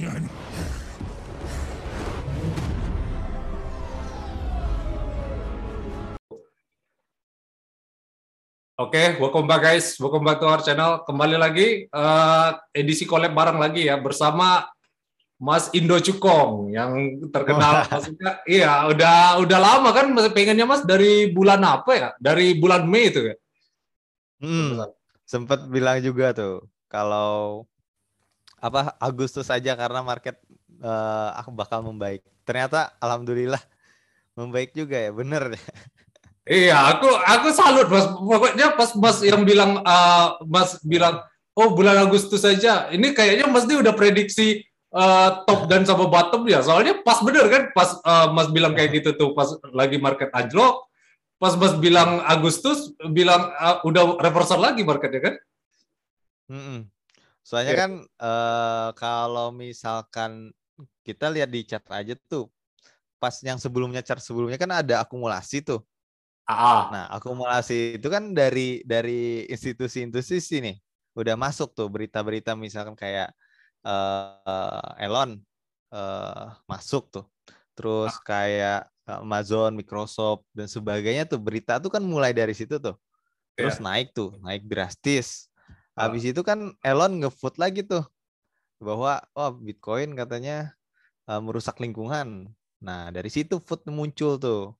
Oke, okay, welcome back guys, welcome back to our channel. Kembali lagi uh, edisi collab bareng lagi ya bersama Mas Indo Cukong yang terkenal maksudnya iya udah udah lama kan pengennya Mas dari bulan apa ya? Dari bulan Mei itu ya. Hmm, sempat bilang juga tuh kalau apa Agustus saja karena market uh, aku bakal membaik. Ternyata alhamdulillah membaik juga ya, bener. Iya, aku aku salut mas. Pokoknya pas mas yang bilang uh, mas bilang oh bulan Agustus saja. Ini kayaknya mas dia udah prediksi uh, top dan sama bottom ya. Soalnya pas bener kan pas uh, mas bilang kayak gitu tuh pas lagi market anjlok. Pas mas bilang Agustus bilang uh, udah reversal lagi marketnya kan? Mm -mm. Soalnya yeah. kan uh, kalau misalkan kita lihat di chart aja tuh pas yang sebelumnya chart sebelumnya kan ada akumulasi tuh Ah. Nah, akumulasi itu kan dari dari institusi-institusi nih udah masuk tuh berita-berita misalkan kayak uh, Elon uh, masuk tuh. Terus ah. kayak Amazon, Microsoft dan sebagainya tuh berita tuh kan mulai dari situ tuh. Terus yeah. naik tuh, naik drastis. Habis itu kan Elon ngefoot lagi tuh bahwa oh Bitcoin katanya uh, merusak lingkungan. Nah, dari situ food muncul tuh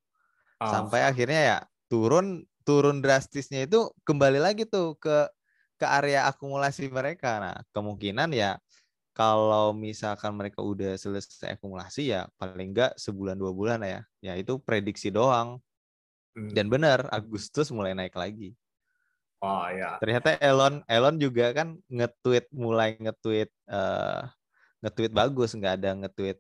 oh. sampai akhirnya ya turun turun drastisnya itu kembali lagi tuh ke ke area akumulasi mereka. Nah, kemungkinan ya kalau misalkan mereka udah selesai akumulasi ya paling enggak sebulan dua bulan ya. Ya itu prediksi doang. Hmm. Dan benar Agustus mulai naik lagi. Oh ya. Ternyata Elon Elon juga kan nge-tweet mulai nge-tweet uh, nge-tweet bagus, nggak ada nge-tweet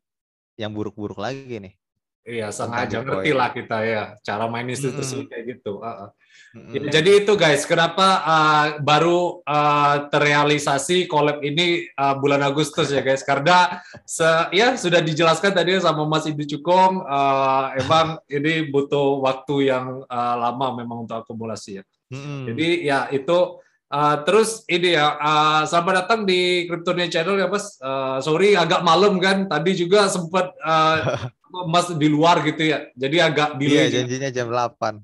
yang buruk-buruk lagi nih. Iya, sengaja ngerti lah kita ya cara main institusi mm -hmm. kayak gitu. Uh, mm -hmm. ya, jadi itu guys, kenapa uh, baru uh, terrealisasi collab ini uh, bulan Agustus ya guys? Karena se ya sudah dijelaskan tadi sama Mas Ibu Cukong, uh, emang ini butuh waktu yang uh, lama memang untuk akumulasi ya. Mm -hmm. Jadi ya itu Uh, terus ini ya, uh, selamat datang di Kryptonia Channel ya Mas. Uh, sorry agak malam kan, tadi juga sempat uh, Mas di luar gitu ya. Jadi agak delay. Iya, janjinya jam 8.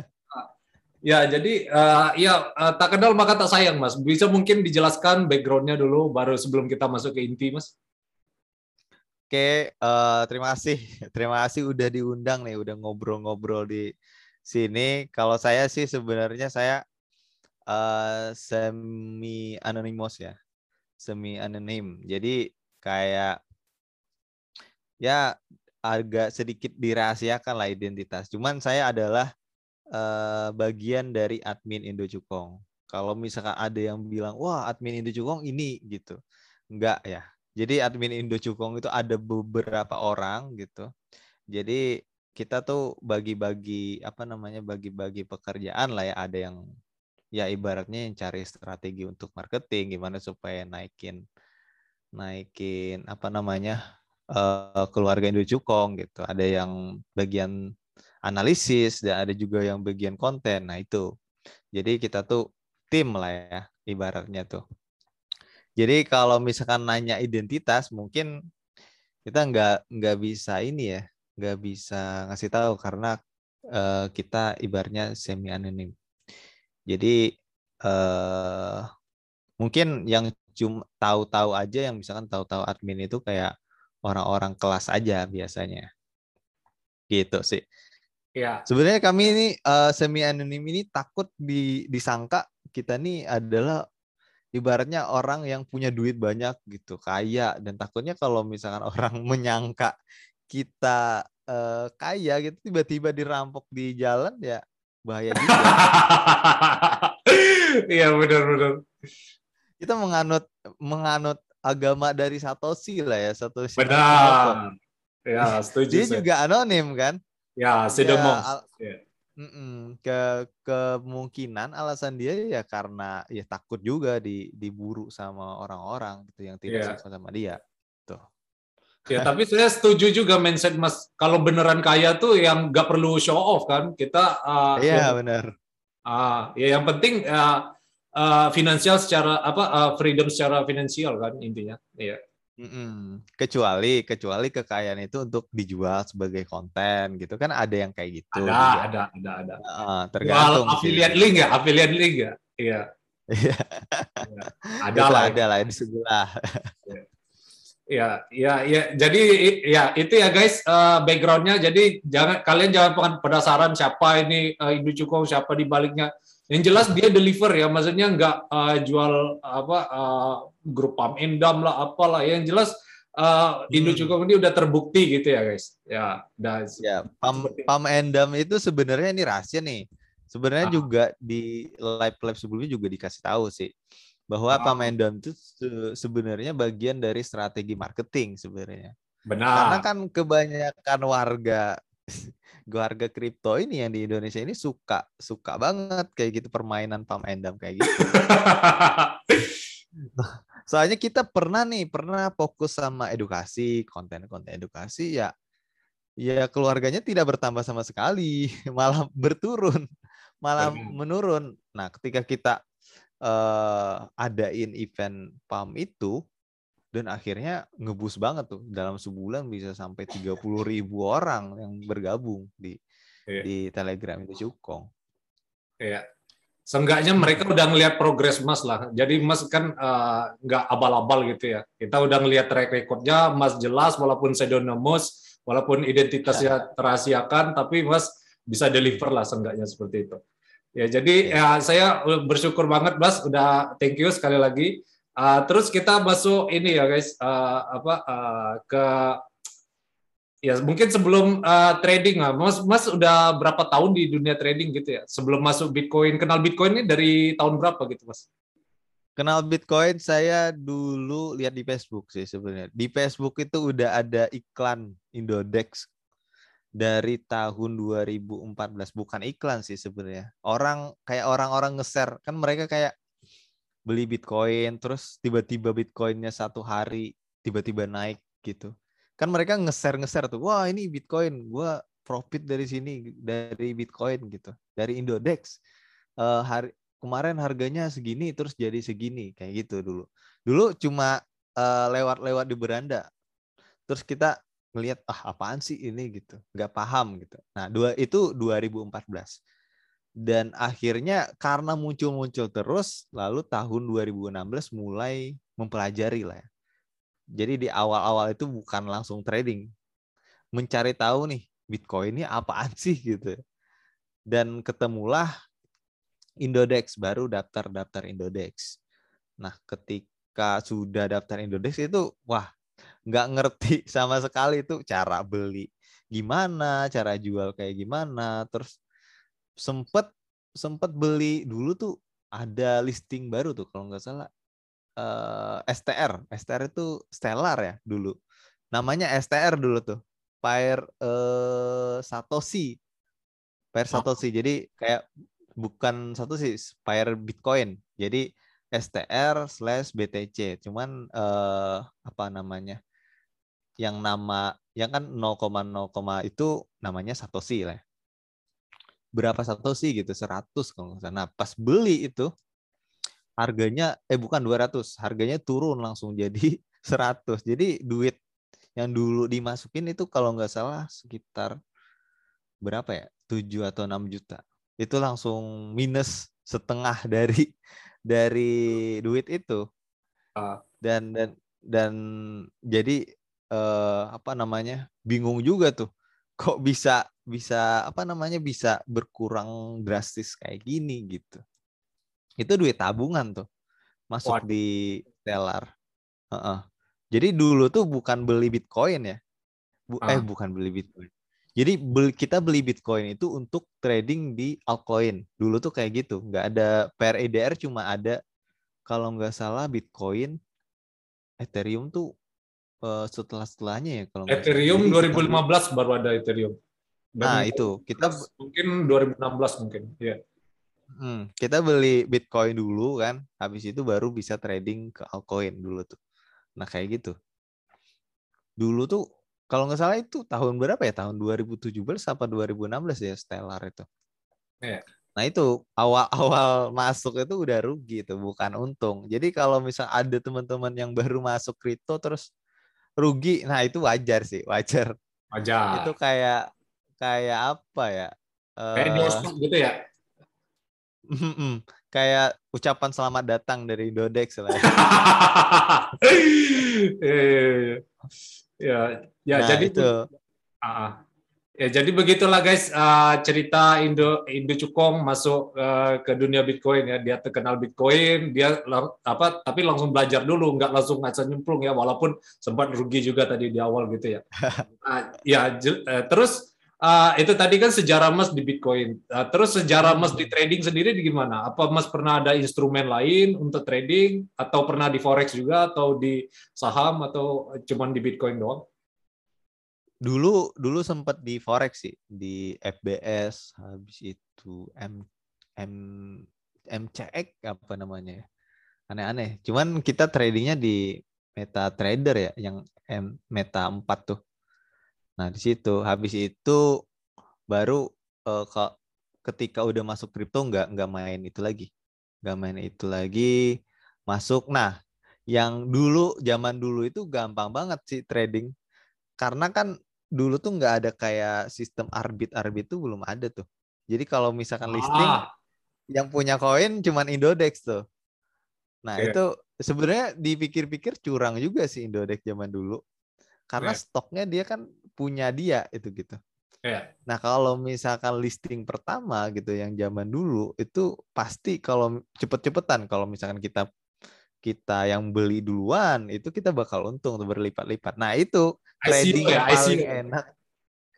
ya, jadi uh, ya uh, tak kenal maka tak sayang, Mas. Bisa mungkin dijelaskan backgroundnya dulu baru sebelum kita masuk ke inti, Mas. Oke, uh, terima kasih. Terima kasih udah diundang nih, udah ngobrol-ngobrol di sini. Kalau saya sih sebenarnya saya uh, semi anonymous ya. Semi anonim. Jadi kayak ya agak sedikit dirahasiakan lah identitas. Cuman saya adalah uh, bagian dari admin Indo Cukong. Kalau misalkan ada yang bilang, wah admin Indo Cukong ini gitu. Enggak ya. Jadi admin Indo Cukong itu ada beberapa orang gitu. Jadi kita tuh bagi-bagi apa namanya bagi-bagi pekerjaan lah ya. Ada yang ya ibaratnya yang cari strategi untuk marketing gimana supaya naikin naikin apa namanya uh, keluarga Indo Cukong gitu. Ada yang bagian analisis dan ada juga yang bagian konten. Nah itu. Jadi kita tuh tim lah ya ibaratnya tuh. Jadi kalau misalkan nanya identitas mungkin kita nggak nggak bisa ini ya nggak bisa ngasih tahu karena uh, kita ibaratnya semi anonim. Jadi uh, mungkin yang cuma tahu-tahu aja yang misalkan tahu-tahu admin itu kayak orang-orang kelas aja biasanya. Gitu sih. Ya. Sebenarnya kami ini uh, semi anonim ini takut di, disangka kita nih adalah ibaratnya orang yang punya duit banyak gitu, kaya dan takutnya kalau misalkan orang menyangka kita uh, kaya gitu tiba-tiba dirampok di jalan ya bahaya juga. Iya benar-benar. Kita menganut menganut agama dari Satoshi lah ya Satoshi. Benar. Ya setuju. Dia saya. juga anonim kan? Ya pseudonym. Ya, ke kemungkinan alasan dia ya karena ya takut juga di diburu sama orang-orang gitu yang tidak yeah. suka sama dia. Tuh. Ya tapi saya setuju juga mindset Mas kalau beneran kaya tuh yang nggak perlu show off kan kita. Uh, iya benar. Ah uh, ya yang penting uh, uh, finansial secara apa uh, freedom secara finansial kan intinya. Iya. Mm-mm. Kecuali kecuali kekayaan itu untuk dijual sebagai konten gitu kan ada yang kayak gitu. Ada, juga. ada, ada, ada. Uh, tergantung. affiliate link ya, affiliate link ya. Iya. iya. ada lah, ada lah di sebelah. Ya, ya, ya. Jadi ya itu ya guys uh, backgroundnya. Jadi jangan kalian jangan penasaran siapa ini uh, Indo Cukong, siapa di baliknya. Yang jelas dia deliver ya, maksudnya nggak uh, jual apa uh, grup Pam Endam lah apalah. Yang jelas uh, Indo Cukong ini udah terbukti gitu ya guys. Ya, dan ya Pam Pam Endam itu sebenarnya ini rahasia nih. Sebenarnya ah. juga di live live sebelumnya juga dikasih tahu sih bahwa ah. Pam Endam itu sebenarnya bagian dari strategi marketing sebenarnya. Benar. Karena kan kebanyakan warga warga kripto ini yang di Indonesia ini suka suka banget kayak gitu permainan pam endam kayak gitu. Soalnya kita pernah nih pernah fokus sama edukasi konten-konten edukasi ya ya keluarganya tidak bertambah sama sekali malah berturun malah menurun. Nah ketika kita uh, adain event pam itu dan akhirnya ngebus banget tuh dalam sebulan bisa sampai 30 ribu orang yang bergabung di iya. di Telegram itu Cukong. Iya. Seenggaknya mereka udah ngelihat progres Mas lah. Jadi Mas kan uh, nggak abal-abal gitu ya. Kita udah ngelihat track recordnya Mas jelas walaupun pseudonymous, walaupun identitasnya ya. terahasiakan, tapi Mas bisa deliver lah seenggaknya seperti itu. Ya, jadi ya. ya saya bersyukur banget Mas, udah thank you sekali lagi Uh, terus kita masuk ini ya guys, uh, apa uh, ke ya mungkin sebelum uh, trading lah, Mas, Mas udah berapa tahun di dunia trading gitu ya? Sebelum masuk Bitcoin, kenal Bitcoin ini dari tahun berapa gitu Mas? Kenal Bitcoin saya dulu lihat di Facebook sih sebenarnya. Di Facebook itu udah ada iklan Indodex dari tahun 2014 bukan iklan sih sebenarnya. Orang kayak orang-orang nge-share. Kan mereka kayak beli Bitcoin terus tiba-tiba Bitcoinnya satu hari tiba-tiba naik gitu. Kan mereka nge-share nge-share tuh wah ini Bitcoin. Gue profit dari sini dari Bitcoin gitu. Dari Indodex. Uh, hari kemarin harganya segini terus jadi segini. Kayak gitu dulu. Dulu cuma lewat eh, lewat-lewat di beranda. Terus kita ngelihat ah apaan sih ini gitu nggak paham gitu nah dua itu 2014 dan akhirnya karena muncul-muncul terus lalu tahun 2016 mulai mempelajari lah ya. Jadi di awal-awal itu bukan langsung trading. Mencari tahu nih Bitcoin ini apaan sih gitu. Dan ketemulah Indodex baru daftar-daftar Indodex. Nah, ketika sudah daftar Indodex itu wah, nggak ngerti sama sekali itu cara beli gimana, cara jual kayak gimana, terus sempet sempet beli dulu tuh ada listing baru tuh kalau nggak salah uh, eh, STR STR itu Stellar ya dulu. Namanya STR dulu tuh Pair uh, Satoshi. Pair oh. Satoshi. Jadi kayak bukan satu sih Pair Bitcoin. Jadi STR slash BTC cuman uh, apa namanya yang nama yang kan 0,0 itu namanya Satoshi lah ya. Berapa satu sih gitu? 100 kalau nggak salah. Nah pas beli itu harganya eh bukan 200 harganya turun langsung jadi 100 jadi duit yang dulu dimasukin itu kalau nggak salah sekitar berapa ya? 7 atau 6 juta. Itu langsung minus setengah dari dari duit itu. Ah. dan dan dan jadi eh, apa namanya bingung juga tuh kok bisa bisa apa namanya bisa berkurang drastis kayak gini gitu. Itu duit tabungan tuh masuk What? di Stellar. Uh -uh. Jadi dulu tuh bukan beli Bitcoin ya. Bu uh. Eh bukan beli Bitcoin. Jadi beli, kita beli Bitcoin itu untuk trading di altcoin. Dulu tuh kayak gitu. Nggak ada PREDR cuma ada kalau nggak salah Bitcoin, Ethereum tuh uh, setelah setelahnya ya kalau Ethereum 2015 baru ada Ethereum. Dan nah itu kita mungkin 2016 mungkin ya. Hmm, kita beli Bitcoin dulu kan, habis itu baru bisa trading ke altcoin dulu tuh. Nah kayak gitu. Dulu tuh kalau nggak salah itu tahun berapa ya? Tahun 2017 apa 2016 ya Stellar itu. Yeah. Nah itu awal-awal masuk itu udah rugi itu bukan untung. Jadi kalau misal ada teman-teman yang baru masuk kripto terus rugi. Nah, itu wajar sih, wajar. Wajar. Itu kayak kayak apa ya? Kayak uh, gitu ya? kayak ucapan selamat datang dari Indodex lah. ya, ya nah, jadi itu. Uh, ya jadi begitulah guys uh, cerita Indo Indo Cukong masuk uh, ke dunia Bitcoin ya. Dia terkenal Bitcoin, dia apa tapi langsung belajar dulu, nggak langsung ngajak nyemplung ya walaupun sempat rugi juga tadi di awal gitu ya. uh, ya uh, terus uh, itu tadi kan sejarah Mas di Bitcoin. Uh, terus sejarah Mas di trading sendiri di gimana? Apa Mas pernah ada instrumen lain untuk trading atau pernah di forex juga atau di saham atau cuman di Bitcoin doang? Dulu dulu sempat di forex sih, di FBS, habis itu M M MCX apa namanya ya. Aneh-aneh. Cuman kita tradingnya di Meta Trader ya, yang M Meta 4 tuh. Nah, di situ habis itu baru uh, ke, ketika udah masuk kripto nggak nggak main itu lagi. Nggak main itu lagi masuk. Nah, yang dulu zaman dulu itu gampang banget sih trading. Karena kan dulu tuh nggak ada kayak sistem arbit-arbit tuh belum ada tuh. Jadi kalau misalkan listing ah. yang punya koin cuman Indodex tuh. Nah, yeah. itu sebenarnya dipikir-pikir curang juga sih Indodex zaman dulu. Karena yeah. stoknya dia kan punya dia itu gitu. Yeah. Nah kalau misalkan listing pertama gitu yang zaman dulu itu pasti kalau cepet-cepetan kalau misalkan kita kita yang beli duluan itu kita bakal untung tuh berlipat-lipat. Nah itu trading ICO ya, paling ICO. enak.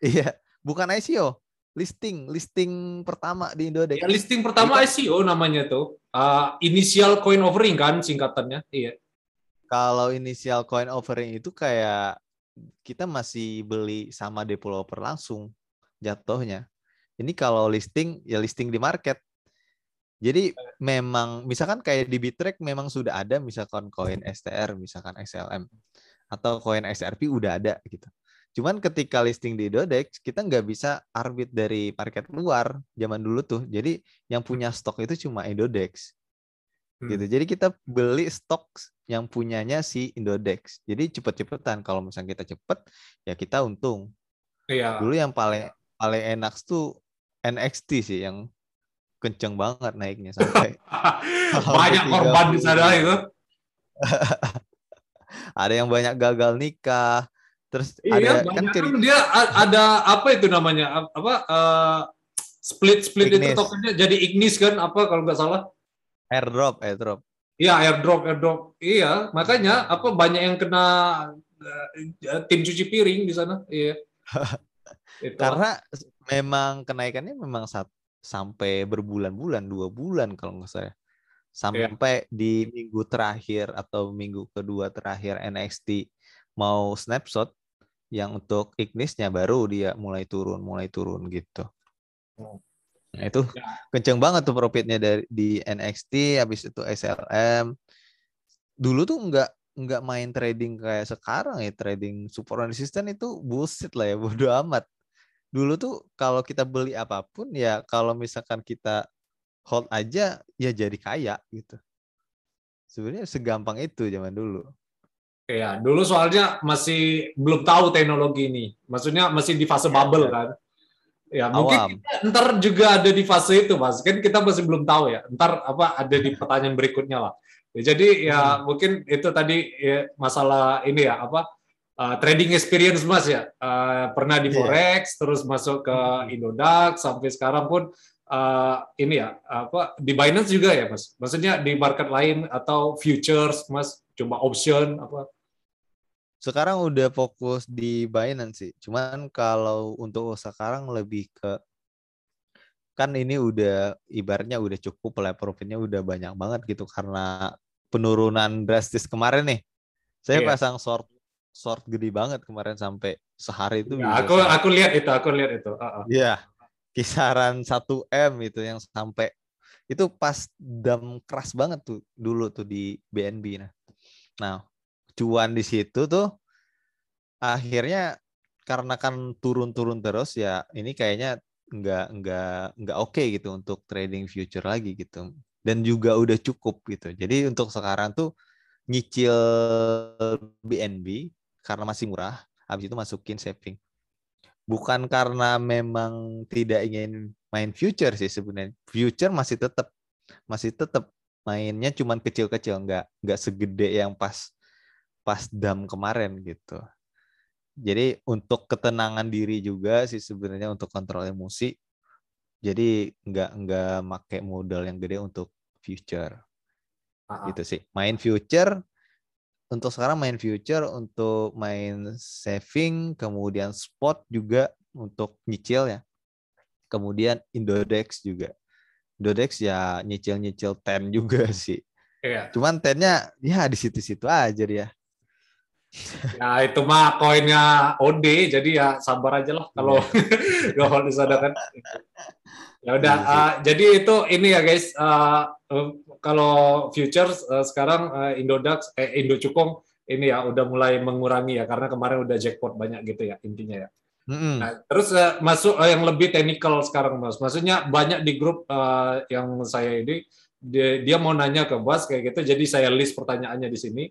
Iya, bukan ICO, listing, listing pertama di Indonesia. Ya, listing pertama itu, ICO namanya tuh. Uh, initial coin offering kan singkatannya. Iya. Kalau initial coin offering itu kayak kita masih beli sama developer langsung jatuhnya. Ini kalau listing ya listing di market. Jadi memang misalkan kayak di Bittrex memang sudah ada misalkan koin STR, misalkan XLM atau koin XRP udah ada gitu. Cuman ketika listing di Dodex kita nggak bisa arbit dari market luar zaman dulu tuh. Jadi yang punya stok itu cuma Indodex. Hmm. gitu. Jadi kita beli stok yang punyanya si Indodex. Jadi cepet-cepetan. Kalau misalnya kita cepet, ya kita untung. Iya. Dulu yang paling paling enak tuh NXT sih yang kenceng banget naiknya sampai banyak korban di sana itu. ada yang banyak gagal nikah. Terus iya, ada kan, kan dia ada apa itu namanya? Apa uh, split split ignis. itu tokennya jadi ignis kan apa kalau nggak salah? Airdrop airdrop. Iya airdrop airdrop. Iya makanya apa banyak yang kena uh, tim cuci piring di sana. Iya. Karena memang kenaikannya memang saat, sampai berbulan-bulan dua bulan kalau nggak saya sampai yeah. di minggu terakhir atau minggu kedua terakhir NXT mau snapshot yang untuk Ignisnya baru dia mulai turun mulai turun gitu. Oh. Nah, itu ya. kenceng banget tuh profitnya dari di NXT habis itu SLM. Dulu tuh nggak nggak main trading kayak sekarang ya trading support resistance itu bullshit lah ya bodo amat. Dulu tuh kalau kita beli apa pun ya kalau misalkan kita hold aja ya jadi kaya gitu. Sebenarnya segampang itu zaman dulu. Iya, dulu soalnya masih belum tahu teknologi ini. Maksudnya masih di fase ya, bubble ya. kan. Ya, mungkin kita ntar juga ada di fase itu, Mas. Kan kita masih belum tahu ya. Ntar apa ada di pertanyaan berikutnya lah. Ya, jadi ya hmm. mungkin itu tadi ya, masalah ini ya apa uh, trading experience Mas ya. Uh, pernah di iya. forex, yeah. terus masuk ke hmm. Indodax sampai sekarang pun uh, ini ya apa di Binance juga ya, Mas. Maksudnya di market lain atau futures, Mas, cuma option apa? sekarang udah fokus di Binance sih. Cuman kalau untuk sekarang lebih ke kan ini udah ibaratnya udah cukup lah profitnya udah banyak banget gitu karena penurunan drastis kemarin nih. Saya yeah. pasang short short gede banget kemarin sampai sehari itu. Ya, aku aku lihat itu, aku lihat itu. Iya. Uh -uh. Kisaran 1 M itu yang sampai itu pas dam keras banget tuh dulu tuh di BNB nah. Nah, cuan di situ tuh akhirnya karena kan turun-turun terus ya ini kayaknya nggak nggak nggak oke okay gitu untuk trading future lagi gitu dan juga udah cukup gitu jadi untuk sekarang tuh nyicil BNB karena masih murah, habis itu masukin saving. Bukan karena memang tidak ingin main future sih sebenarnya. Future masih tetap masih tetap mainnya cuman kecil-kecil, nggak nggak segede yang pas pas dam kemarin gitu. Jadi untuk ketenangan diri juga sih sebenarnya untuk kontrol emosi. Jadi nggak nggak make modal yang gede untuk future. Uh-huh. Gitu sih. Main future untuk sekarang main future untuk main saving, kemudian spot juga untuk nyicil ya. Kemudian Indodex juga. Indodex ya nyicil-nyicil ten juga sih. Iya. Cuman tennya ya di situ-situ aja dia. Ya itu mah koinnya OD, jadi ya sabar aja lah kalau gak disadakan. Ya udah, uh, jadi itu ini ya guys, uh, kalau futures uh, sekarang uh, Indodax, eh, Indo Cukong ini ya udah mulai mengurangi ya karena kemarin udah jackpot banyak gitu ya intinya ya. Mm-hmm. Nah, terus uh, masuk uh, yang lebih technical sekarang mas, maksudnya banyak di grup uh, yang saya ini dia, dia mau nanya ke Bas kayak gitu, jadi saya list pertanyaannya di sini.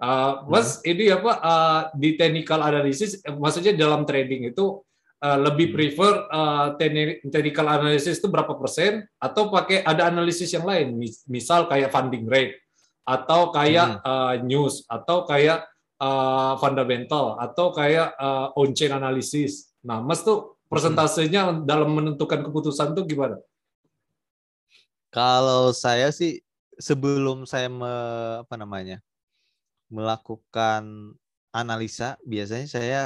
Uh, mas, hmm. ini apa uh, di technical analysis, maksudnya dalam trading itu uh, lebih prefer uh, technical analysis itu berapa persen atau pakai ada analisis yang lain, misal kayak funding rate atau kayak hmm. uh, news atau kayak uh, fundamental atau kayak uh, on chain analysis. Nah, mas tuh persentasenya hmm. dalam menentukan keputusan tuh gimana? Kalau saya sih sebelum saya me, apa namanya melakukan analisa biasanya saya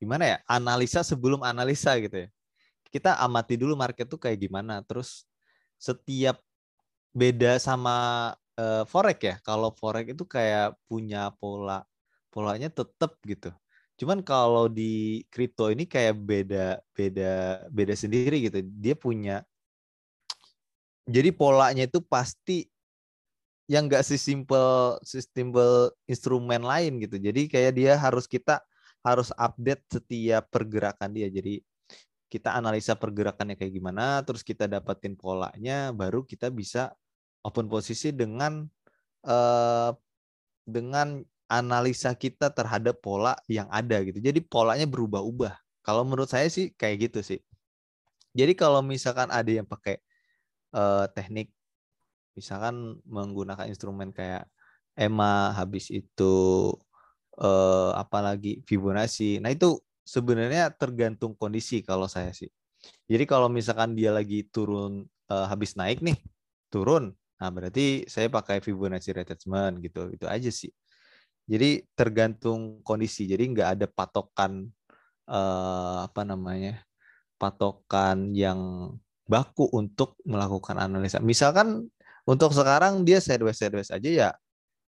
gimana ya analisa sebelum analisa gitu ya. Kita amati dulu market tuh kayak gimana terus setiap beda sama uh, forex ya kalau forex itu kayak punya pola polanya tetap gitu. Cuman kalau di kripto ini kayak beda beda beda sendiri gitu. Dia punya jadi polanya itu pasti yang enggak sesimpel sesimpel instrumen lain gitu. Jadi kayak dia harus kita harus update setiap pergerakan dia. Jadi kita analisa pergerakannya kayak gimana, terus kita dapetin polanya, baru kita bisa open posisi dengan uh, dengan analisa kita terhadap pola yang ada gitu. Jadi polanya berubah-ubah. Kalau menurut saya sih kayak gitu sih. Jadi kalau misalkan ada yang pakai uh, teknik misalkan menggunakan instrumen kayak EMA habis itu eh, apalagi Fibonacci. Nah itu sebenarnya tergantung kondisi kalau saya sih. Jadi kalau misalkan dia lagi turun eh, habis naik nih turun. Nah berarti saya pakai Fibonacci retracement gitu. Itu aja sih. Jadi tergantung kondisi. Jadi nggak ada patokan eh, apa namanya patokan yang baku untuk melakukan analisa. Misalkan untuk sekarang dia sideways sideways aja ya.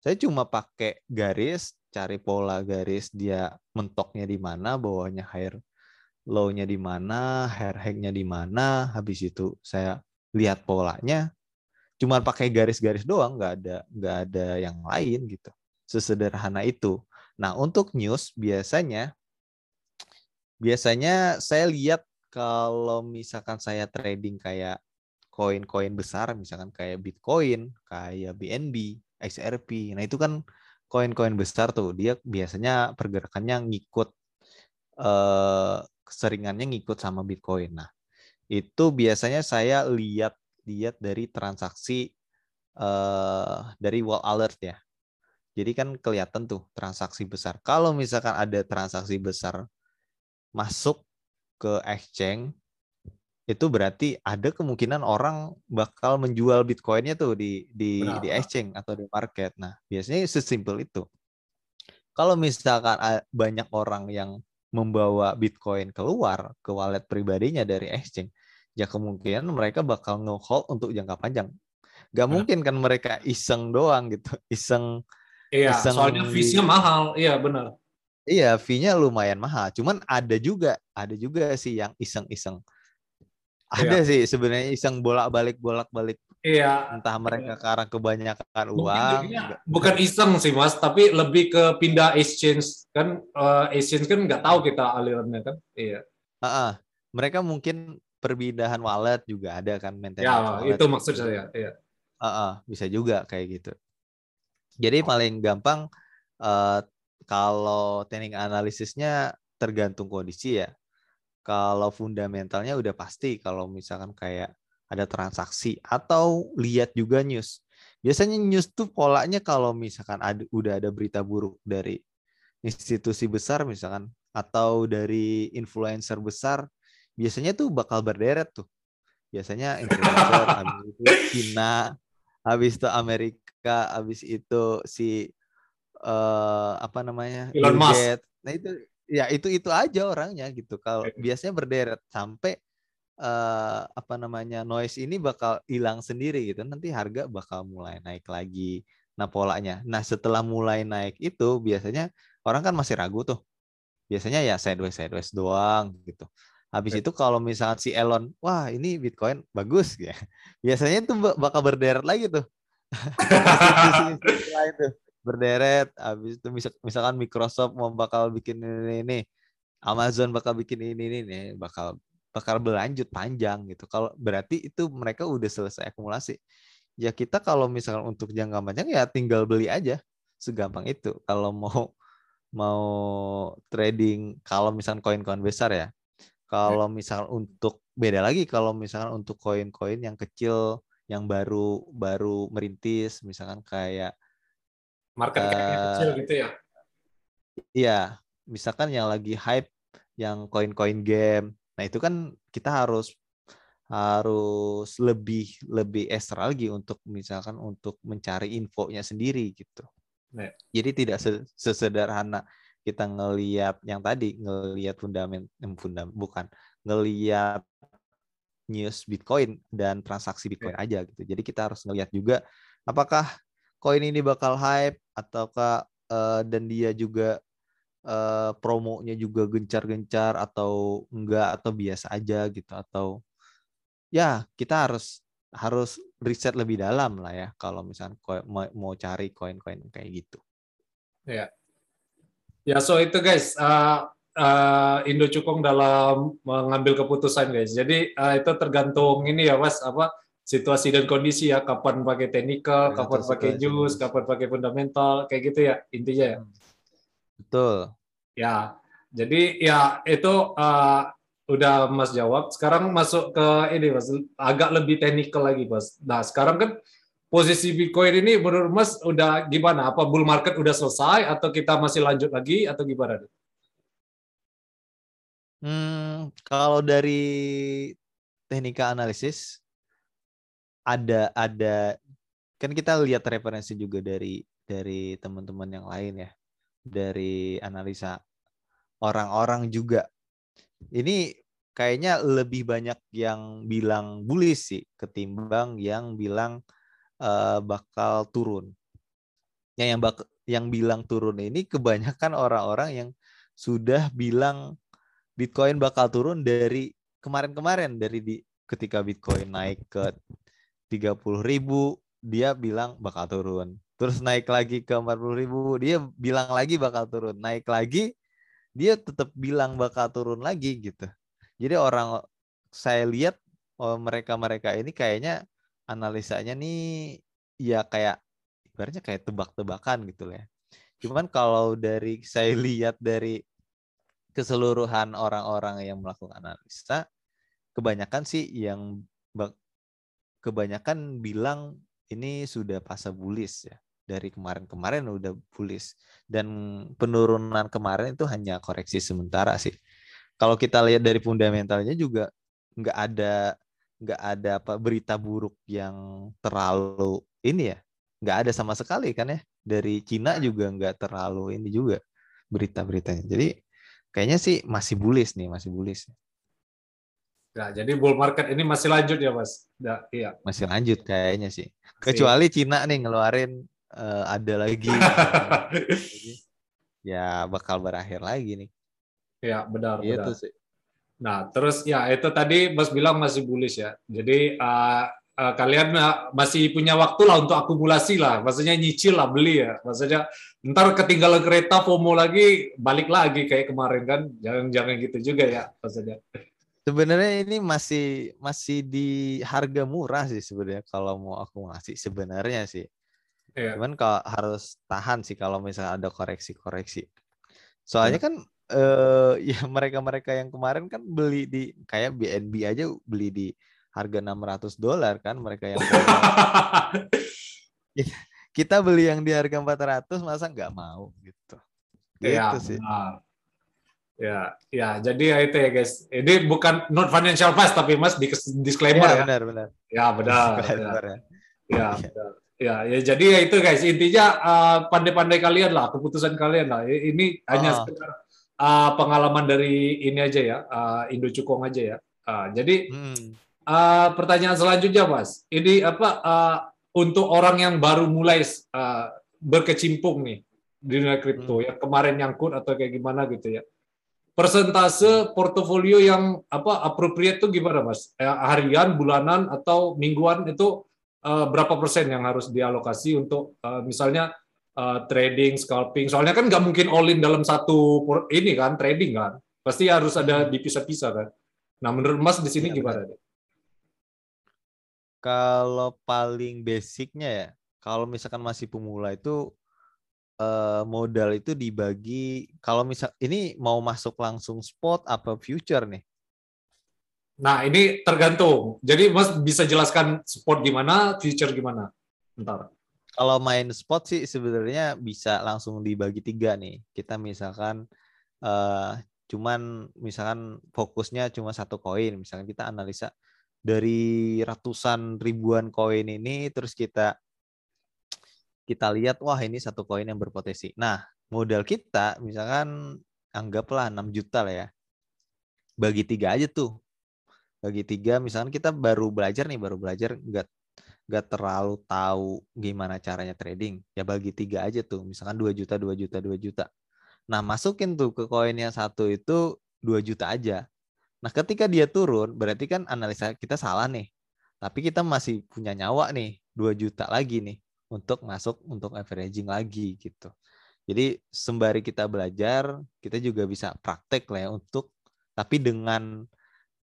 Saya cuma pakai garis, cari pola garis dia mentoknya di mana, bawahnya higher low-nya di mana, hair high-nya di mana, habis itu saya lihat polanya. Cuma pakai garis-garis doang, nggak ada nggak ada yang lain gitu. Sesederhana itu. Nah, untuk news biasanya biasanya saya lihat kalau misalkan saya trading kayak koin-koin besar misalkan kayak Bitcoin, kayak BNB, XRP. Nah, itu kan koin-koin besar tuh. Dia biasanya pergerakannya ngikut eh keseringannya ngikut sama Bitcoin. Nah, itu biasanya saya lihat lihat dari transaksi eh dari wall alert ya. Jadi kan kelihatan tuh transaksi besar. Kalau misalkan ada transaksi besar masuk ke exchange itu berarti ada kemungkinan orang bakal menjual bitcoinnya tuh di di Benar. di exchange atau di market. Nah, biasanya sesimpel itu. Kalau misalkan banyak orang yang membawa bitcoin keluar ke wallet pribadinya dari exchange, ya kemungkinan mereka bakal nge-hold untuk jangka panjang. Gak mungkin kan mereka iseng doang gitu, iseng. Iya, iseng soalnya fee-nya mahal. Iya, benar. Iya, fee-nya lumayan mahal. Cuman ada juga, ada juga sih yang iseng-iseng ada iya. sih sebenarnya iseng bolak-balik bolak-balik. Iya. Entah mereka karena kebanyakan uang. Bukan iseng sih mas, tapi lebih ke pindah exchange kan uh, exchange kan nggak tahu kita alirannya kan. Iya. Uh -uh. Mereka mungkin perpindahan wallet juga ada kan maintenance. Ya wallet. itu maksud saya. Iya. Uh -uh. bisa juga kayak gitu. Jadi paling gampang uh, kalau teknik analisisnya tergantung kondisi ya. Kalau fundamentalnya udah pasti kalau misalkan kayak ada transaksi atau lihat juga news. Biasanya news tuh polanya kalau misalkan ada, udah ada berita buruk dari institusi besar misalkan atau dari influencer besar, biasanya tuh bakal berderet tuh. Biasanya influencer, habis itu Cina, habis itu Amerika, habis itu si uh, apa namanya Elon Musk. Nah itu ya itu itu aja orangnya gitu. Kalau biasanya berderet sampai uh, apa namanya noise ini bakal hilang sendiri gitu. Nanti harga bakal mulai naik lagi. Nah polanya. Nah setelah mulai naik itu biasanya orang kan masih ragu tuh. Biasanya ya sideways sideways doang gitu. Habis itu kalau misalnya si Elon, wah ini Bitcoin bagus ya. Biasanya itu bakal berderet lagi tuh. berderet habis itu misalkan Microsoft mau bakal bikin ini, ini Amazon bakal bikin ini ini, ini bakal bakal berlanjut panjang gitu. Kalau berarti itu mereka udah selesai akumulasi. Ya kita kalau misalkan untuk jangka panjang ya tinggal beli aja. Segampang itu. Kalau mau mau trading kalau misalkan koin-koin besar ya. Kalau misalkan untuk beda lagi kalau misalkan untuk koin-koin yang kecil yang baru baru merintis misalkan kayak market uh, kecil gitu ya. Iya, misalkan yang lagi hype yang koin-koin game Nah, itu kan kita harus harus lebih lebih ekstra lagi untuk misalkan untuk mencari infonya sendiri gitu. Nah. Jadi tidak sesederhana kita ngelihat yang tadi ngelihat fundament fundament bukan ngelihat news Bitcoin dan transaksi Bitcoin aja gitu. Jadi kita harus ngelihat juga apakah koin ini bakal hype ataukah uh, dan dia juga uh, promonya juga gencar-gencar atau enggak atau biasa aja gitu atau ya kita harus harus riset lebih dalam lah ya kalau misalnya mau, cari koin-koin kayak gitu. Ya, ya so itu guys uh, uh, Indo Cukong dalam mengambil keputusan guys. Jadi uh, itu tergantung ini ya mas apa situasi dan kondisi ya kapan pakai teknikal, ya, kapan pakai jus, kapan pakai fundamental kayak gitu ya intinya ya. Hmm. Betul. Ya, jadi ya itu uh, udah Mas jawab. Sekarang masuk ke ini Mas, agak lebih teknikal lagi Mas. Nah sekarang kan posisi Bitcoin ini menurut Mas udah gimana? Apa bull market udah selesai atau kita masih lanjut lagi atau gimana? Hmm, kalau dari teknika analisis ada ada kan kita lihat referensi juga dari dari teman-teman yang lain ya dari analisa orang-orang juga. Ini kayaknya lebih banyak yang bilang bullish sih ketimbang yang bilang uh, bakal turun. Yang yang bak yang bilang turun ini kebanyakan orang-orang yang sudah bilang Bitcoin bakal turun dari kemarin-kemarin dari di ketika Bitcoin naik ke 30 ribu dia bilang bakal turun. Terus naik lagi ke 40 ribu dia bilang lagi bakal turun. Naik lagi dia tetap bilang bakal turun lagi gitu. Jadi orang saya lihat oh, mereka mereka ini kayaknya analisanya nih ya kayak ibaratnya kayak tebak-tebakan gitu ya. Cuman kalau dari saya lihat dari keseluruhan orang-orang yang melakukan analisa kebanyakan sih yang kebanyakan bilang ini sudah fase bullish ya. Dari kemarin-kemarin udah bullish. Dan penurunan kemarin itu hanya koreksi sementara sih. Kalau kita lihat dari fundamentalnya juga nggak ada nggak ada apa berita buruk yang terlalu ini ya. Nggak ada sama sekali kan ya. Dari Cina juga nggak terlalu ini juga berita-beritanya. Jadi kayaknya sih masih bullish nih masih bullish Nah, jadi bull market ini masih lanjut ya, Mas? Ya, iya. Masih lanjut kayaknya sih. Kecuali Cina nih ngeluarin uh, ada lagi. ya bakal berakhir lagi nih. Ya, benar, itu benar. Sih. Nah, terus ya itu tadi Mas bilang masih bullish ya. Jadi uh, uh, kalian uh, masih punya waktu lah untuk akumulasi lah. Maksudnya nyicil lah beli ya. Maksudnya ntar ketinggalan kereta FOMO lagi balik lagi kayak kemarin kan. Jangan jangan gitu juga ya maksudnya. Sebenarnya ini masih masih di harga murah sih sebenarnya kalau mau aku ngasih sebenarnya sih. Yeah. Cuman kalau harus tahan sih kalau misalnya ada koreksi-koreksi. Soalnya yeah. kan eh, ya mereka-mereka yang kemarin kan beli di kayak BNB aja beli di harga 600 dolar kan mereka yang kita beli yang di harga 400 masa nggak mau gitu. Iya, gitu ya, sih. Benar. Ya, ya, jadi ya itu ya guys. Ini bukan not financial advice tapi Mas di disclaimer ya. ya. Benar, benar. Ya, benar. benar. Ya. Ya, benar. Ya, ya jadi ya itu guys. Intinya uh, pandai-pandai kalian lah, keputusan kalian lah. Ini hanya oh. uh, pengalaman dari ini aja ya, uh, Indo Cukong aja ya. Uh, jadi hmm. uh, pertanyaan selanjutnya, Mas. Ini apa uh, untuk orang yang baru mulai uh, berkecimpung nih di dunia kripto hmm. yang kemarin nyangkut atau kayak gimana gitu ya persentase portofolio yang apa appropriate itu gimana mas? Eh, harian, bulanan atau mingguan itu uh, berapa persen yang harus dialokasi untuk uh, misalnya uh, trading, scalping? Soalnya kan nggak mungkin all in dalam satu ini kan trading kan, pasti harus ada dipisah-pisah kan. Nah menurut mas di sini ya, gimana? Benar. Kalau paling basicnya ya, kalau misalkan masih pemula itu uh, modal itu dibagi kalau misal ini mau masuk langsung spot apa future nih? Nah, ini tergantung. Jadi Mas bisa jelaskan spot gimana, future gimana? Bentar. Kalau main spot sih sebenarnya bisa langsung dibagi tiga nih. Kita misalkan uh, cuman misalkan fokusnya cuma satu koin, misalkan kita analisa dari ratusan ribuan koin ini terus kita kita lihat wah ini satu koin yang berpotensi. Nah, modal kita misalkan anggaplah 6 juta lah ya. Bagi tiga aja tuh. Bagi tiga misalkan kita baru belajar nih, baru belajar nggak nggak terlalu tahu gimana caranya trading. Ya bagi tiga aja tuh. Misalkan 2 juta, 2 juta, 2 juta. Nah, masukin tuh ke koin yang satu itu 2 juta aja. Nah, ketika dia turun, berarti kan analisa kita salah nih. Tapi kita masih punya nyawa nih, 2 juta lagi nih untuk masuk untuk averaging lagi gitu. Jadi sembari kita belajar, kita juga bisa praktek lah ya untuk tapi dengan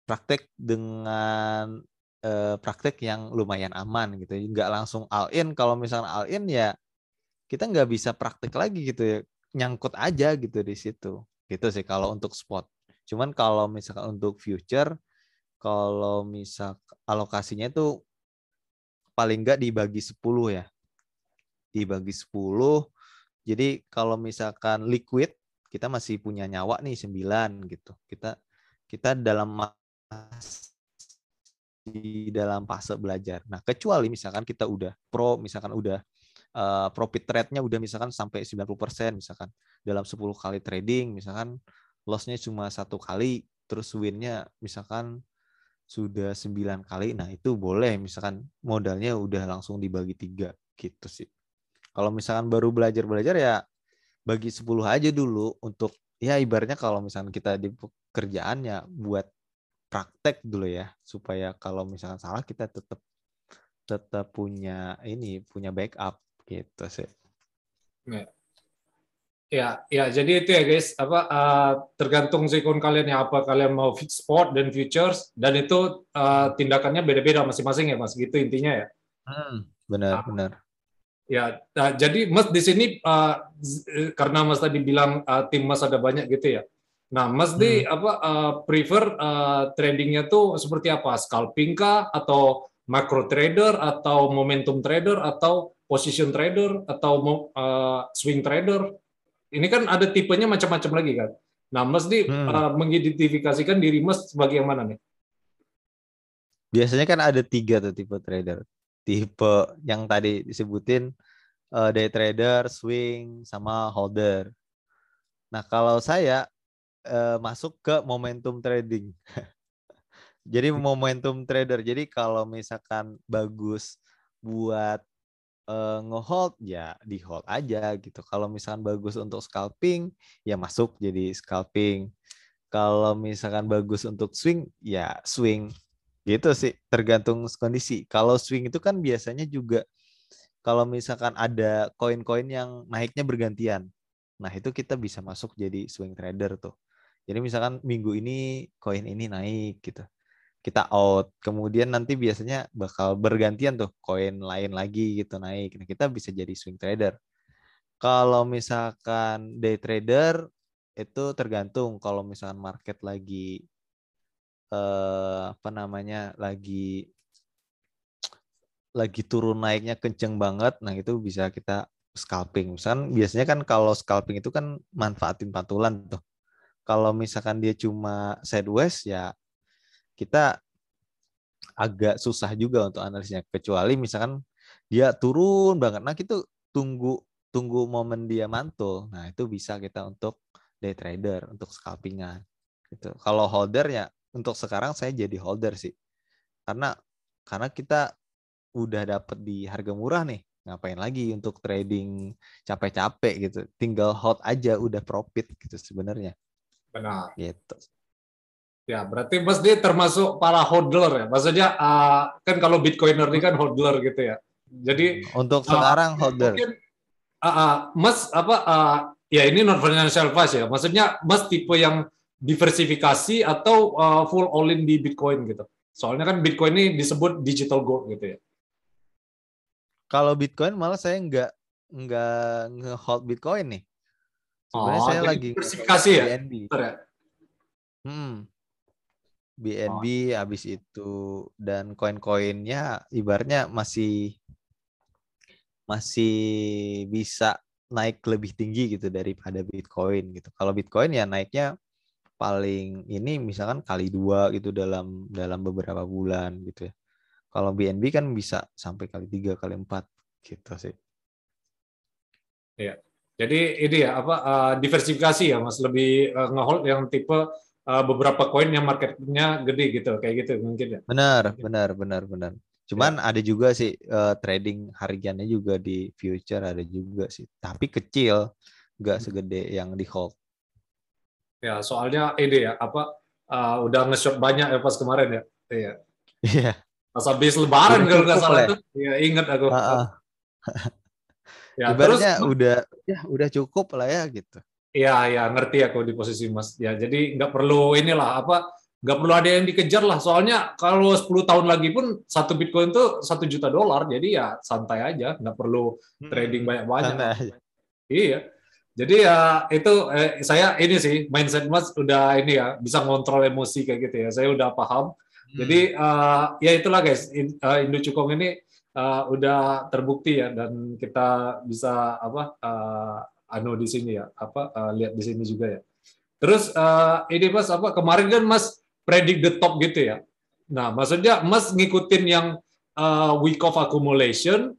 praktek dengan eh, praktek yang lumayan aman gitu. Nggak langsung all in. Kalau misalnya all in ya kita nggak bisa praktek lagi gitu ya. Nyangkut aja gitu di situ. Gitu sih kalau untuk spot. Cuman kalau misalkan untuk future, kalau misal alokasinya itu paling nggak dibagi 10 ya dibagi 10. Jadi kalau misalkan liquid kita masih punya nyawa nih 9 gitu. Kita kita dalam di dalam fase belajar. Nah, kecuali misalkan kita udah pro, misalkan udah uh, profit rate-nya udah misalkan sampai 90% misalkan dalam 10 kali trading, misalkan loss-nya cuma satu kali, terus win-nya misalkan sudah 9 kali, nah itu boleh misalkan modalnya udah langsung dibagi tiga gitu sih. Kalau misalkan baru belajar-belajar ya bagi 10 aja dulu untuk ya ibaratnya kalau misalkan kita di pekerjaannya buat praktek dulu ya supaya kalau misalkan salah kita tetap tetap punya ini punya backup gitu sih. Ya. Ya, ya, jadi itu ya guys, apa uh, tergantung sikon kalian ya apa kalian mau fit sport dan futures dan itu uh, tindakannya beda-beda masing-masing ya mas, gitu intinya ya. Hmm, benar, nah, benar. Ya, nah, jadi Mas di sini uh, karena Mas tadi bilang uh, tim Mas ada banyak gitu ya. Nah, Mas hmm. di apa uh, prefer uh, tradingnya tuh seperti apa? Scalping kah atau macro trader atau momentum trader atau position trader atau uh, swing trader? Ini kan ada tipenya macam-macam lagi kan. Nah, Mas di hmm. uh, mengidentifikasikan diri Mas sebagai yang mana nih? Biasanya kan ada tiga tuh tipe trader tipe yang tadi disebutin uh, day trader, swing, sama holder. Nah kalau saya uh, masuk ke momentum trading. jadi momentum trader. Jadi kalau misalkan bagus buat uh, ngehold ya di hold aja gitu. Kalau misalkan bagus untuk scalping ya masuk jadi scalping. Kalau misalkan bagus untuk swing ya swing Gitu sih, tergantung kondisi. Kalau swing itu kan biasanya juga kalau misalkan ada koin-koin yang naiknya bergantian. Nah, itu kita bisa masuk jadi swing trader tuh. Jadi misalkan minggu ini koin ini naik gitu. kita out. Kemudian nanti biasanya bakal bergantian tuh koin lain lagi gitu naik. Nah, kita bisa jadi swing trader. Kalau misalkan day trader itu tergantung kalau misalkan market lagi eh, apa namanya lagi lagi turun naiknya kenceng banget, nah itu bisa kita scalping. Misalkan biasanya kan kalau scalping itu kan manfaatin pantulan tuh. Kalau misalkan dia cuma sideways ya kita agak susah juga untuk analisnya kecuali misalkan dia turun banget nah kita tunggu tunggu momen dia mantul nah itu bisa kita untuk day trader untuk scalpingan gitu kalau holder ya untuk sekarang saya jadi holder sih karena karena kita udah dapet di harga murah nih ngapain lagi untuk trading capek-capek gitu tinggal hold aja udah profit gitu sebenarnya benar gitu Ya, berarti Mas dia termasuk para hodler ya. Maksudnya uh, kan kalau Bitcoiner ini kan hodler gitu ya. Jadi untuk uh, sekarang hodler. Mungkin uh, uh, Mas apa uh, ya ini non financial advice ya. Maksudnya Mas tipe yang diversifikasi atau uh, full all in di Bitcoin gitu. Soalnya kan Bitcoin ini disebut digital gold gitu ya. Kalau Bitcoin malah saya nggak nggak nge-hold Bitcoin nih. Sebenarnya oh, saya lagi diversifikasi ya? ya? Hmm. BNB oh. habis itu dan koin-koinnya ibarnya masih masih bisa naik lebih tinggi gitu daripada Bitcoin gitu. Kalau Bitcoin ya naiknya paling ini misalkan kali dua gitu dalam dalam beberapa bulan gitu ya. Kalau BNB kan bisa sampai kali tiga kali empat gitu sih. Ya, jadi ini ya apa uh, diversifikasi ya mas lebih uh, ngehold yang tipe uh, beberapa koin yang marketnya gede gitu kayak gitu mungkin ya benar benar benar benar cuman ya. ada juga sih uh, trading hariannya juga di future ada juga sih tapi kecil nggak hmm. segede yang di hold ya soalnya ini ya apa uh, udah nge-short banyak ya pas kemarin ya iya iya pas habis lebaran kalau nggak salah tuh ya ingat aku uh -uh. ya, Ibaratnya terus udah ya udah cukup lah ya gitu Iya, ya ngerti aku di posisi Mas. Ya, jadi nggak perlu inilah apa nggak perlu ada yang dikejar lah. Soalnya kalau 10 tahun lagi pun satu Bitcoin itu satu juta dolar. Jadi ya santai aja, nggak perlu hmm, trading banyak-banyak. Iya. Jadi ya itu eh, saya ini sih mindset Mas udah ini ya bisa ngontrol emosi kayak gitu ya. Saya udah paham. Hmm. Jadi uh, ya itulah guys, uh, Indo Cukong ini uh, udah terbukti ya dan kita bisa apa uh, anu di sini ya, apa uh, lihat di sini juga ya. Terus uh, ini Mas apa kemarin kan Mas predict the top gitu ya. Nah, maksudnya Mas ngikutin yang uh, week of accumulation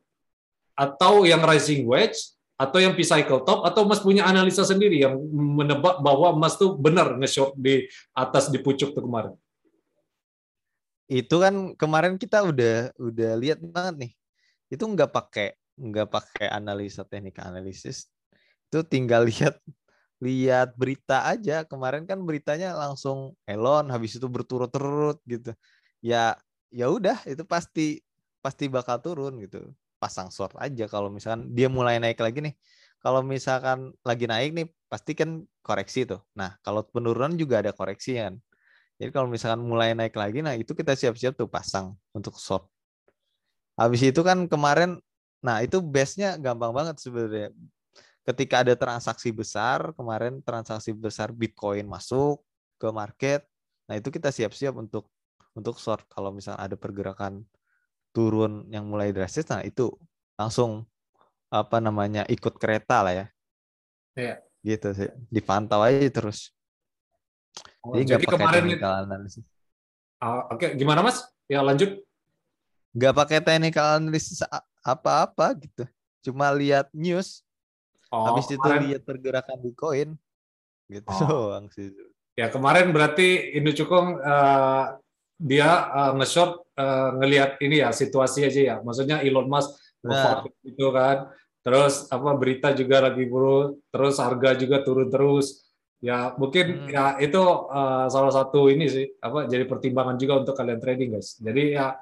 atau yang rising wedge atau yang P-cycle top atau Mas punya analisa sendiri yang menebak bahwa Mas tuh benar nge-short di atas di pucuk tuh kemarin. Itu kan kemarin kita udah udah lihat banget nih. Itu nggak pakai nggak pakai analisa teknik analisis, itu tinggal lihat lihat berita aja kemarin kan beritanya langsung Elon habis itu berturut-turut gitu ya ya udah itu pasti pasti bakal turun gitu pasang short aja. Kalau misalkan dia mulai naik lagi nih kalau misalkan lagi naik nih pasti kan koreksi tuh. Nah kalau penurunan juga ada koreksi kan. Jadi kalau misalkan mulai naik lagi nah itu kita siap-siap tuh pasang untuk short. Habis itu kan kemarin nah itu base-nya gampang banget sebenarnya. Ketika ada transaksi besar kemarin transaksi besar Bitcoin masuk ke market nah itu kita siap-siap untuk untuk short. Kalau misalnya ada pergerakan turun yang mulai drastis nah itu langsung apa namanya ikut kereta lah ya Iya. gitu sih dipantau aja terus oh, jadi pakai technical analysis uh, oke okay. gimana mas ya lanjut nggak pakai technical analysis apa-apa gitu cuma lihat news Oh, Habis itu kemarin... lihat pergerakan Bitcoin gitu oh. doang sih. Ya kemarin berarti Indo Cukong uh, dia uh, nge-short uh, ngelihat ini ya situasi aja ya. Maksudnya Elon Musk nah. itu kan. Terus apa berita juga lagi buruk, terus harga juga turun terus. Ya mungkin hmm. ya itu uh, salah satu ini sih apa jadi pertimbangan juga untuk kalian trading guys. Jadi ya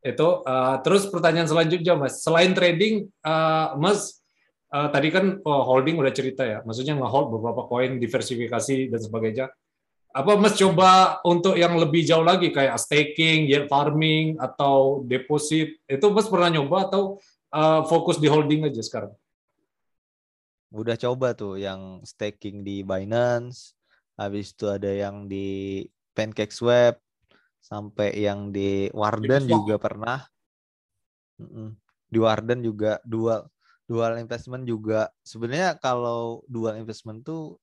itu uh, terus pertanyaan selanjutnya Mas, selain trading uh, Mas uh, tadi kan oh, holding udah cerita ya, maksudnya ngehold beberapa koin, diversifikasi dan sebagainya. Apa Mas coba untuk yang lebih jauh lagi kayak staking, yield farming atau deposit itu Mas pernah nyoba atau uh, fokus di holding aja sekarang? Udah coba tuh yang staking di Binance, habis itu ada yang di PancakeSwap, sampai yang di Warden juga pernah. Di Warden juga dual dual investment juga. Sebenarnya kalau dual investment tuh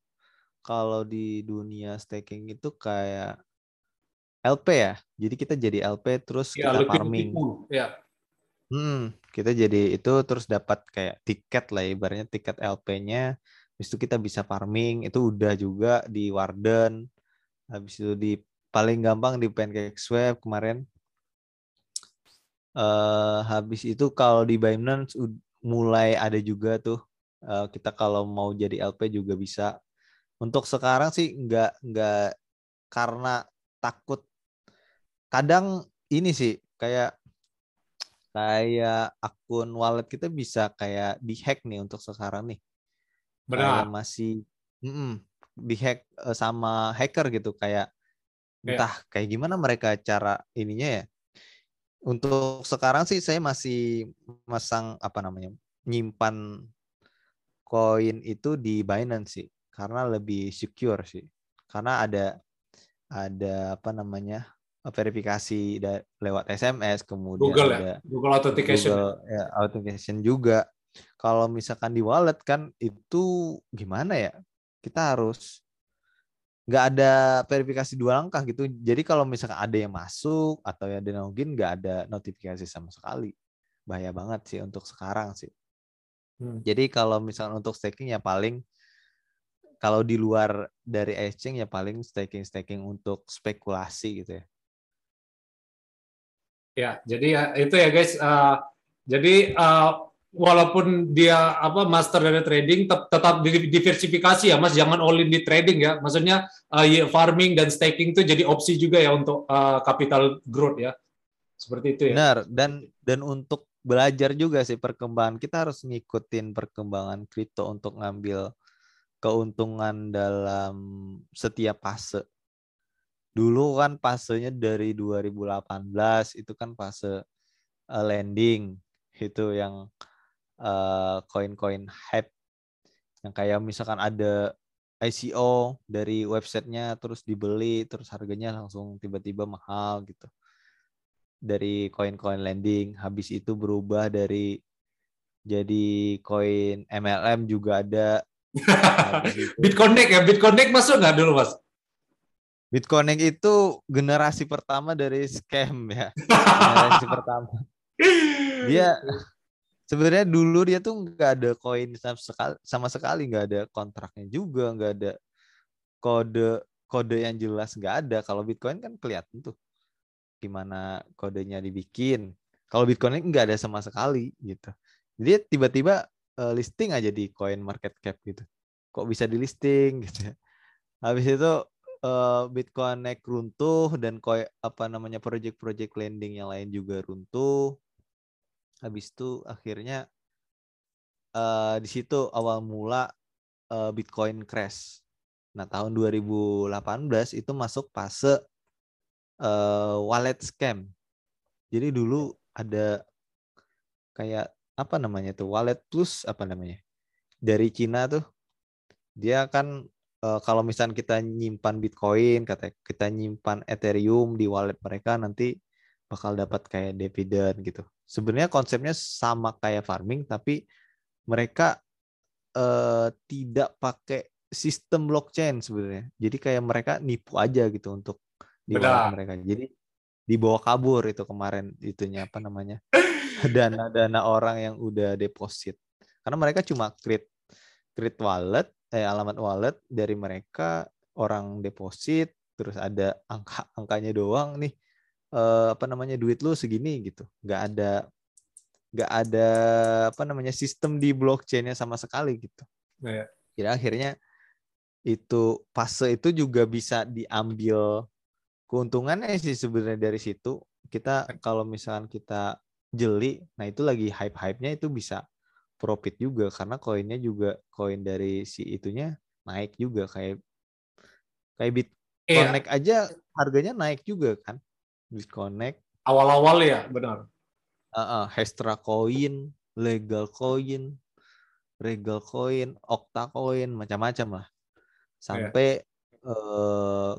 kalau di dunia staking itu kayak LP ya. Jadi kita jadi LP terus ya, kita farming. Ya. Hmm, kita jadi itu terus dapat kayak tiket lah ibaratnya tiket LP-nya. Habis itu kita bisa farming, itu udah juga di Warden. Habis itu di paling gampang di Pancake Swap kemarin. Uh, habis itu kalau di Binance mulai ada juga tuh uh, kita kalau mau jadi LP juga bisa untuk sekarang sih nggak nggak karena takut. Kadang ini sih kayak kayak akun wallet kita bisa kayak dihack nih untuk sekarang nih. Benar. Kayak masih mm -mm, dihack eh, sama hacker gitu kayak entah yeah. kayak gimana mereka cara ininya ya. Untuk sekarang sih saya masih masang apa namanya nyimpan koin itu di Binance sih karena lebih secure sih. Karena ada ada apa namanya verifikasi lewat SMS kemudian Google ya? ada ya? Google Authentication Google, ya, Authentication juga. Kalau misalkan di wallet kan itu gimana ya? Kita harus nggak ada verifikasi dua langkah gitu. Jadi kalau misalkan ada yang masuk atau yang ada login nggak ada notifikasi sama sekali. Bahaya banget sih untuk sekarang sih. Hmm. Jadi kalau misalkan untuk staking ya paling kalau di luar dari exchange ya paling staking staking untuk spekulasi gitu ya. Ya, jadi ya itu ya guys. Uh, jadi uh, walaupun dia apa master dari trading tetap, tetap diversifikasi ya Mas, jangan all in di trading ya. Maksudnya uh, farming dan staking itu jadi opsi juga ya untuk uh, capital growth ya. Seperti itu ya. Benar, dan dan untuk belajar juga sih perkembangan kita harus ngikutin perkembangan kripto untuk ngambil keuntungan dalam setiap fase. Dulu kan fasenya dari 2018 itu kan fase uh, landing itu yang uh, koin-koin hype. Yang kayak misalkan ada ICO dari websitenya terus dibeli terus harganya langsung tiba-tiba mahal gitu. Dari koin-koin landing habis itu berubah dari jadi koin MLM juga ada BitConnect ya, BitConnect masuk nggak dulu mas? BitConnect itu generasi pertama dari scam ya, generasi pertama. Dia sebenarnya dulu dia tuh nggak ada koin sama sekali, sama sekali nggak ada kontraknya juga, nggak ada kode kode yang jelas nggak ada. Kalau Bitcoin kan kelihatan tuh gimana kodenya dibikin. Kalau Bitcoin nggak ada sama sekali gitu. Jadi tiba-tiba uh, listing aja di coin market cap gitu. Kok bisa di listing gitu ya. Habis itu uh, Bitcoin naik runtuh dan koin apa namanya project-project lending yang lain juga runtuh. Habis itu akhirnya uh, di situ awal mula uh, Bitcoin crash. Nah, tahun 2018 itu masuk fase uh, wallet scam. Jadi dulu ada kayak apa namanya tuh wallet plus apa namanya dari Cina tuh. Dia kan e, kalau misalnya kita nyimpan Bitcoin kata kita nyimpan Ethereum di wallet mereka nanti bakal dapat kayak dividen gitu. Sebenarnya konsepnya sama kayak farming tapi mereka e, tidak pakai sistem blockchain sebenarnya. Jadi kayak mereka nipu aja gitu untuk di wallet mereka. Jadi dibawa kabur itu kemarin itunya apa namanya dana-dana orang yang udah deposit. Karena mereka cuma create create wallet, eh alamat wallet dari mereka orang deposit, terus ada angka angkanya doang nih. Eh, apa namanya duit lu segini gitu. nggak ada nggak ada apa namanya sistem di blockchainnya sama sekali gitu. Ya. Jadi akhirnya itu fase itu juga bisa diambil keuntungannya sih sebenarnya dari situ kita kalau misalkan kita jeli nah itu lagi hype-hype-nya itu bisa profit juga karena koinnya juga koin dari si itunya naik juga kayak kayak bit Connect aja harganya naik juga kan. Disconnect. Awal-awal ya, benar. Uh, uh, Hestra Coin, Legal Coin, Regal Coin, Octa Coin, macam-macam lah. Sampai yeah. uh,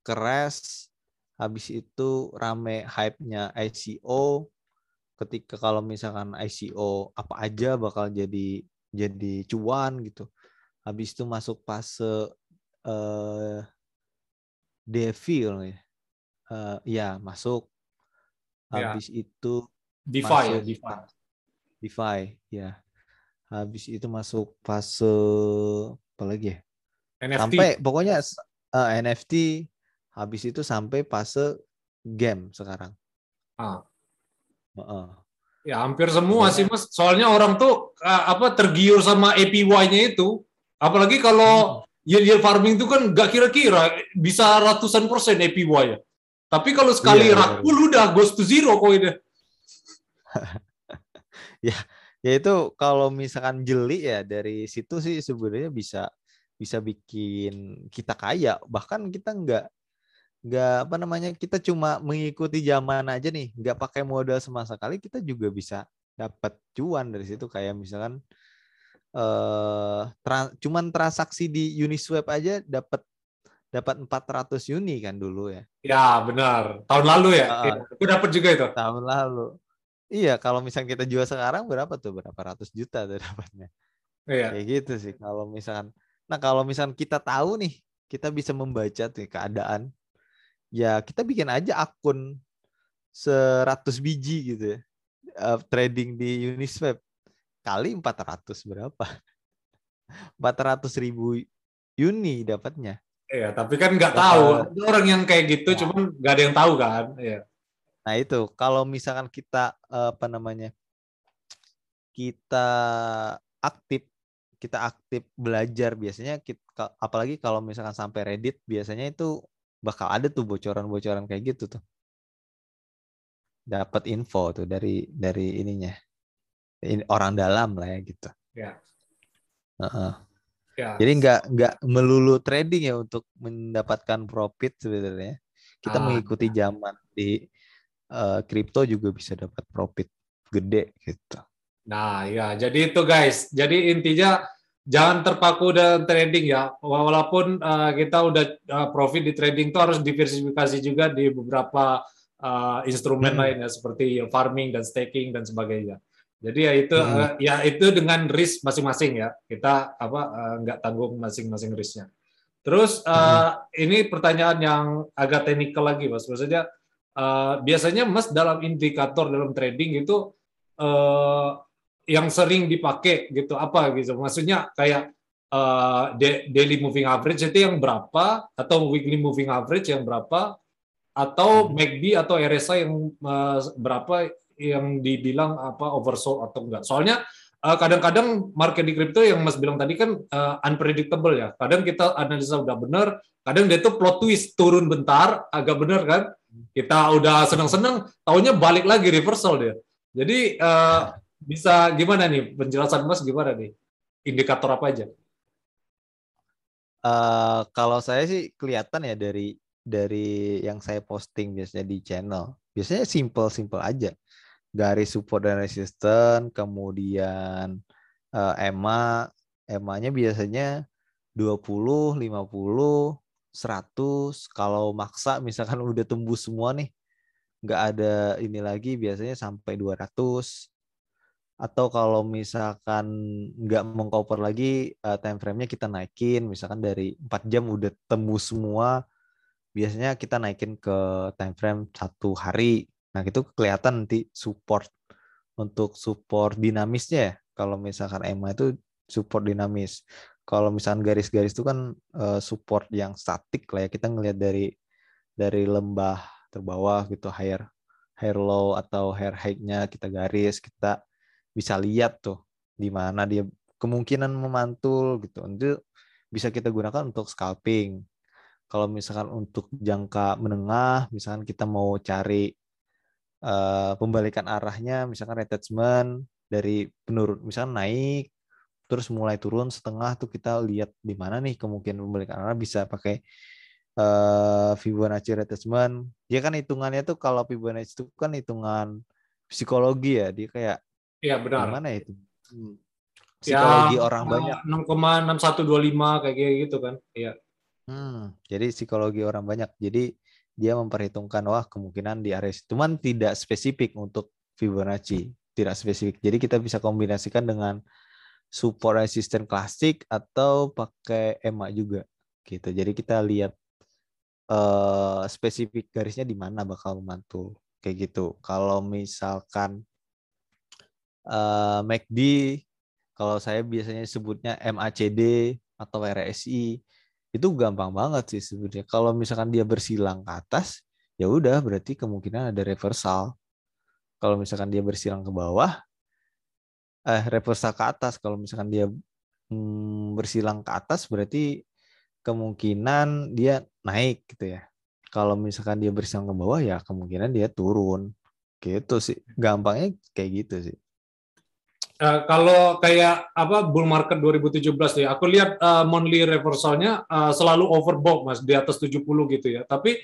crash, habis itu rame hype-nya ICO. Ketika kalau misalkan ICO apa aja bakal jadi jadi cuan gitu. Habis itu masuk fase uh, Devil ya. Uh, ya, masuk. Ya. Habis ya. itu DeFi ya, masuk, ya, DeFi. DeFi, ya. Habis itu masuk fase apa lagi ya? NFT. Sampai pokoknya uh, eh, NFT habis itu sampai fase game sekarang. Ah. Uh. Ya hampir semua ya. sih mas. Soalnya orang tuh uh, apa tergiur sama APY-nya itu. Apalagi kalau hmm yield yield farming itu kan gak kira-kira bisa ratusan persen APY ya. Tapi kalau sekali yeah, rakul yeah. udah goes to zero koinnya. ya, ya itu kalau misalkan jeli ya dari situ sih sebenarnya bisa bisa bikin kita kaya. Bahkan kita nggak nggak apa namanya kita cuma mengikuti zaman aja nih, nggak pakai modal sama sekali kita juga bisa dapat cuan dari situ kayak misalkan uh, tra cuman transaksi di Uniswap aja dapat dapat 400 uni kan dulu ya. Ya, benar. Tahun lalu ya. Uh, aku dapat juga itu. Tahun lalu. Iya, kalau misalnya kita jual sekarang berapa tuh? Berapa ratus juta tuh dapatnya. Iya. Kayak gitu sih. Kalau misalkan Nah, kalau misalkan kita tahu nih, kita bisa membaca tuh keadaan. Ya, kita bikin aja akun 100 biji gitu ya. Uh, trading di Uniswap kali 400 berapa? 400 ribu uni dapatnya. Iya, tapi kan nggak tahu. orang yang kayak gitu, ya. cuman nggak ada yang tahu kan. Iya. Nah itu, kalau misalkan kita apa namanya, kita aktif, kita aktif belajar biasanya, kita, apalagi kalau misalkan sampai Reddit, biasanya itu bakal ada tuh bocoran-bocoran kayak gitu tuh. Dapat info tuh dari dari ininya orang dalam lah ya gitu. Ya. Uh -uh. Ya. Jadi nggak nggak melulu trading ya untuk mendapatkan profit sebenarnya. Kita ah, mengikuti ya. zaman di kripto uh, juga bisa dapat profit gede gitu. Nah ya jadi itu guys. Jadi intinya jangan terpaku dengan trading ya. Walaupun uh, kita udah uh, profit di trading itu harus diversifikasi juga di beberapa uh, instrumen hmm. lainnya seperti farming dan staking dan sebagainya. Jadi ya itu hmm. uh, ya itu dengan risk masing-masing ya. Kita apa uh, nggak tanggung masing-masing risknya. Terus uh, hmm. ini pertanyaan yang agak teknikal lagi, Mas. Maksudnya uh, biasanya Mas dalam indikator dalam trading itu uh, yang sering dipakai gitu apa gitu. Maksudnya kayak uh, daily moving average itu yang berapa atau weekly moving average yang berapa atau hmm. MACD atau RSI yang uh, berapa yang dibilang apa oversold atau enggak. Soalnya eh, kadang-kadang market di kripto yang Mas bilang tadi kan uh, unpredictable ya. Kadang kita analisa udah benar, kadang dia tuh plot twist turun bentar agak benar kan. Kita udah senang-senang, tahunya balik lagi reversal dia. Jadi uh, bisa gimana nih penjelasan Mas gimana nih? Indikator apa aja? Uh, kalau saya sih kelihatan ya dari dari yang saya posting biasanya di channel. Biasanya simple-simple aja garis support dan resisten, kemudian uh, EMA, EMA-nya biasanya 20, 50, 100. Kalau maksa misalkan udah tembus semua nih, nggak ada ini lagi biasanya sampai 200. Atau kalau misalkan nggak mengcover lagi uh, time frame-nya kita naikin, misalkan dari 4 jam udah tembus semua, biasanya kita naikin ke time frame satu hari Nah, itu kelihatan nanti support untuk support dinamisnya ya. Kalau misalkan EMA itu support dinamis. Kalau misalkan garis-garis itu kan uh, support yang statik lah ya. Kita ngelihat dari dari lembah terbawah gitu higher higher low atau higher high-nya kita garis, kita bisa lihat tuh di mana dia kemungkinan memantul gitu. Itu bisa kita gunakan untuk scalping. Kalau misalkan untuk jangka menengah, misalkan kita mau cari uh, pembalikan arahnya misalkan retachment dari penurun misalkan naik terus mulai turun setengah tuh kita lihat di mana nih kemungkinan pembalikan arah bisa pakai uh, Fibonacci retracement dia kan hitungannya tuh kalau Fibonacci itu kan hitungan psikologi ya dia kayak Iya benar. Gimana ya itu? Hmm. Psikologi ya, orang banyak. 6,6125 kayak gitu kan. Iya. Hmm, jadi psikologi orang banyak. Jadi dia memperhitungkan wah kemungkinan di area cuman tidak spesifik untuk Fibonacci, tidak spesifik. Jadi kita bisa kombinasikan dengan support resisten klasik atau pakai EMA juga gitu. Jadi kita lihat uh, spesifik garisnya di mana bakal mantul kayak gitu. Kalau misalkan uh, MACD kalau saya biasanya sebutnya MACD atau RSI itu gampang banget sih sebenarnya. Kalau misalkan dia bersilang ke atas, ya udah berarti kemungkinan ada reversal. Kalau misalkan dia bersilang ke bawah, eh reversal ke atas. Kalau misalkan dia hmm, bersilang ke atas, berarti kemungkinan dia naik gitu ya. Kalau misalkan dia bersilang ke bawah, ya kemungkinan dia turun. Gitu sih. Gampangnya kayak gitu sih. Uh, kalau kayak apa bull market 2017 ya, aku lihat uh, monthly reversalnya uh, selalu overbought mas di atas 70 gitu ya. Tapi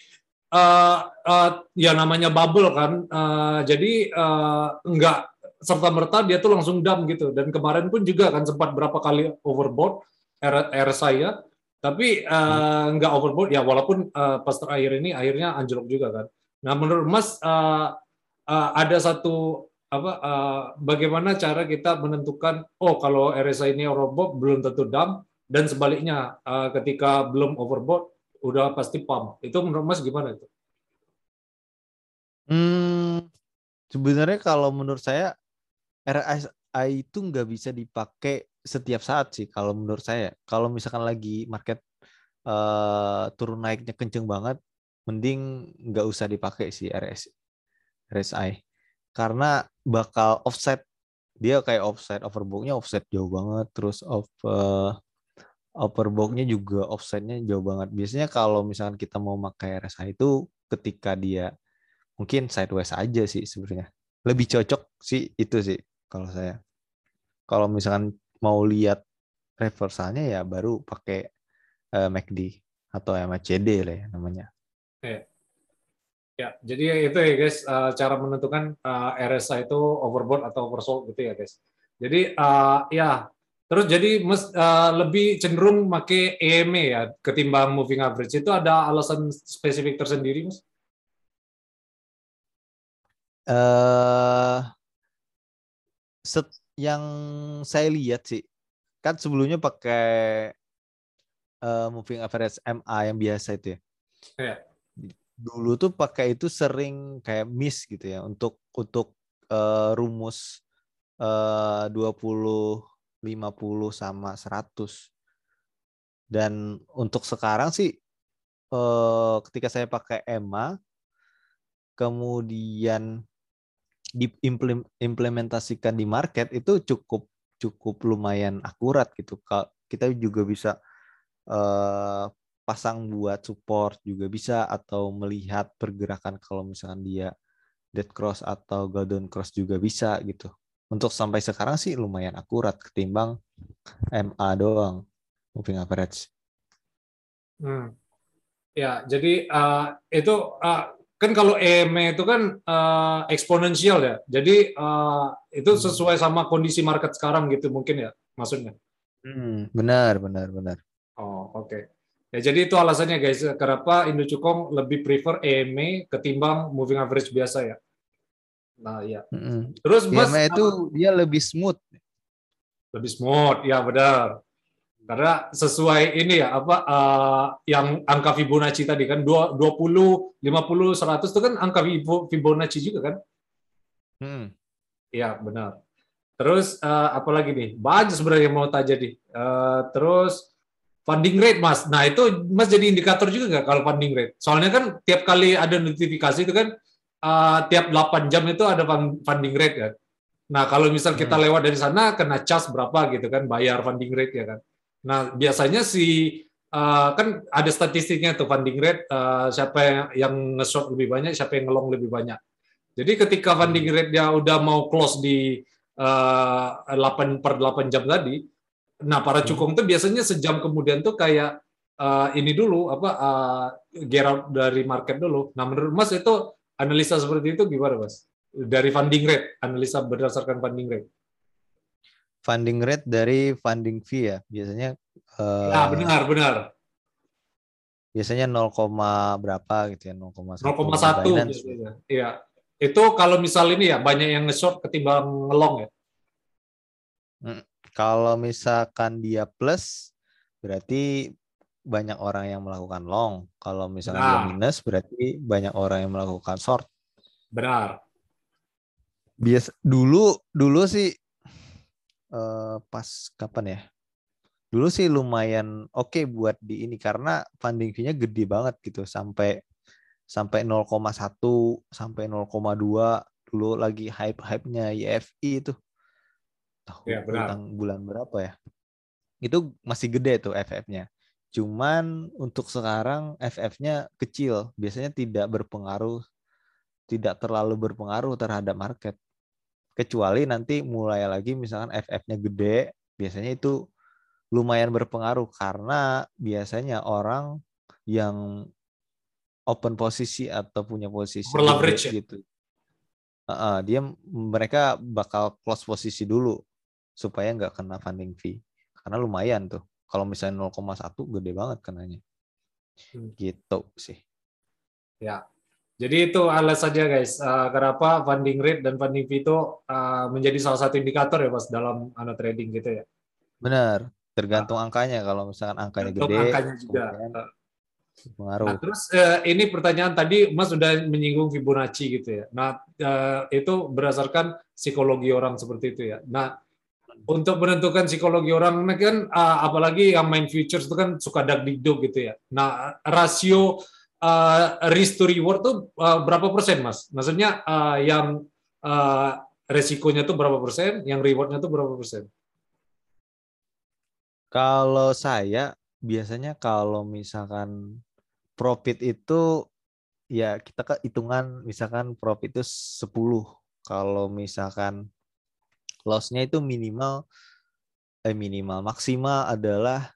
uh, uh, ya namanya bubble kan, uh, jadi uh, enggak serta merta dia tuh langsung dump gitu. Dan kemarin pun juga kan sempat berapa kali overbought R saya, tapi uh, enggak overbought ya walaupun uh, pas terakhir ini akhirnya anjlok juga kan. Nah menurut Mas uh, uh, ada satu apa uh, bagaimana cara kita menentukan oh kalau RSI ini overbought belum tentu dump dan sebaliknya uh, ketika belum overbought udah pasti pump. Itu menurut Mas gimana itu? Hmm, sebenarnya kalau menurut saya RSI itu nggak bisa dipakai setiap saat sih kalau menurut saya. Kalau misalkan lagi market uh, turun naiknya kenceng banget mending nggak usah dipakai sih RSI RSI karena bakal offset dia kayak offset overbooknya offset jauh banget terus off uh, overbooknya juga offsetnya jauh banget biasanya kalau misalkan kita mau pakai RSI itu ketika dia mungkin sideways aja sih sebenarnya lebih cocok sih itu sih kalau saya kalau misalkan mau lihat reversalnya ya baru pakai uh, MACD atau MACD lah ya namanya. Okay. Ya, jadi itu ya guys, uh, cara menentukan uh, eh, RSI itu overbought atau oversold gitu ya guys. Jadi uh, ya, terus jadi mes, uh, lebih cenderung make EMA ya ketimbang moving average. Itu ada alasan spesifik tersendiri, Mas? Uh, set, yang saya lihat sih, kan sebelumnya pakai uh, moving average MA yang biasa itu ya. Ya dulu tuh pakai itu sering kayak miss gitu ya untuk untuk uh, rumus uh, 20 50 sama 100. Dan untuk sekarang sih uh, ketika saya pakai EMA kemudian diimplementasikan di market itu cukup cukup lumayan akurat gitu. Kita juga bisa uh, pasang buat support juga bisa atau melihat pergerakan kalau misalkan dia dead cross atau golden cross juga bisa gitu. Untuk sampai sekarang sih lumayan akurat ketimbang MA doang moving average. Hmm. Ya, jadi uh, itu uh, kan kalau EMA itu kan uh, eksponensial ya. Jadi uh, itu hmm. sesuai sama kondisi market sekarang gitu mungkin ya maksudnya. Hmm, benar, benar, benar. Oh, oke. Okay. Ya, jadi itu alasannya guys, kenapa Indo Cukong lebih prefer EMA ketimbang moving average biasa ya. Nah, ya. Mm-hmm. Terus Mas EMA itu dia lebih smooth. Lebih smooth, ya benar. Karena sesuai ini ya apa uh, yang angka Fibonacci tadi kan 20, 50, 100 itu kan angka Fibonacci juga kan? Hmm. Ya, benar. Terus uh, apa lagi nih? Banyak sebenarnya yang mau tanya nih. Uh, terus funding rate mas. Nah itu mas jadi indikator juga nggak kalau funding rate? Soalnya kan tiap kali ada notifikasi itu kan uh, tiap 8 jam itu ada funding rate kan. Nah kalau misal kita hmm. lewat dari sana kena charge berapa gitu kan bayar funding rate ya kan. Nah biasanya si uh, kan ada statistiknya tuh funding rate uh, siapa yang, yang nge-short lebih banyak, siapa yang ngelong lebih banyak. Jadi ketika funding hmm. rate dia udah mau close di uh, 8 per 8 jam tadi, Nah, para cukong tuh biasanya sejam kemudian tuh kayak uh, ini dulu apa uh, get out dari market dulu. Nah, menurut Mas itu analisa seperti itu gimana, Mas? Dari funding rate, analisa berdasarkan funding rate. Funding rate dari funding fee ya, biasanya. Uh, ya, benar, benar. Biasanya 0, berapa gitu ya, 0,1. 0,1 Iya. Itu kalau misal ini ya banyak yang nge-short ketimbang ngelong ya. Hmm, kalau misalkan dia plus berarti banyak orang yang melakukan long. Kalau misalnya dia minus berarti banyak orang yang melakukan short. Benar. Bias dulu dulu sih uh, pas kapan ya? Dulu sih lumayan oke okay buat di ini karena funding fee-nya gede banget gitu sampai sampai 0,1 sampai 0,2 dulu lagi hype-hype-nya YFI itu. Tahu ya, bulan berapa ya? Itu masih gede tuh FF-nya. Cuman untuk sekarang FF-nya kecil, biasanya tidak berpengaruh tidak terlalu berpengaruh terhadap market. Kecuali nanti mulai lagi misalkan FF-nya gede, biasanya itu lumayan berpengaruh karena biasanya orang yang open posisi atau punya posisi leverage ya? gitu. Uh, uh, dia mereka bakal close posisi dulu supaya nggak kena funding fee karena lumayan tuh. Kalau misalnya 0,1 gede banget kenanya. Hmm. Gitu sih. Ya. Jadi itu alasannya guys, uh, kenapa funding rate dan funding fee itu uh, menjadi salah satu indikator ya Mas dalam ana trading gitu ya. Benar, tergantung nah. angkanya kalau misalkan angkanya tergantung gede. angkanya juga pengaruh. Nah, terus uh, ini pertanyaan tadi Mas sudah menyinggung Fibonacci gitu ya. Nah, uh, itu berdasarkan psikologi orang seperti itu ya. Nah, untuk menentukan psikologi orang nah kan uh, apalagi yang main futures itu kan suka dag digdog gitu ya. Nah, rasio uh, risk to reward tuh uh, berapa persen, Mas? Maksudnya uh, yang uh, resikonya tuh berapa persen, yang rewardnya tuh berapa persen? Kalau saya biasanya kalau misalkan profit itu ya kita ke hitungan misalkan profit itu 10. Kalau misalkan lossnya itu minimal eh minimal maksimal adalah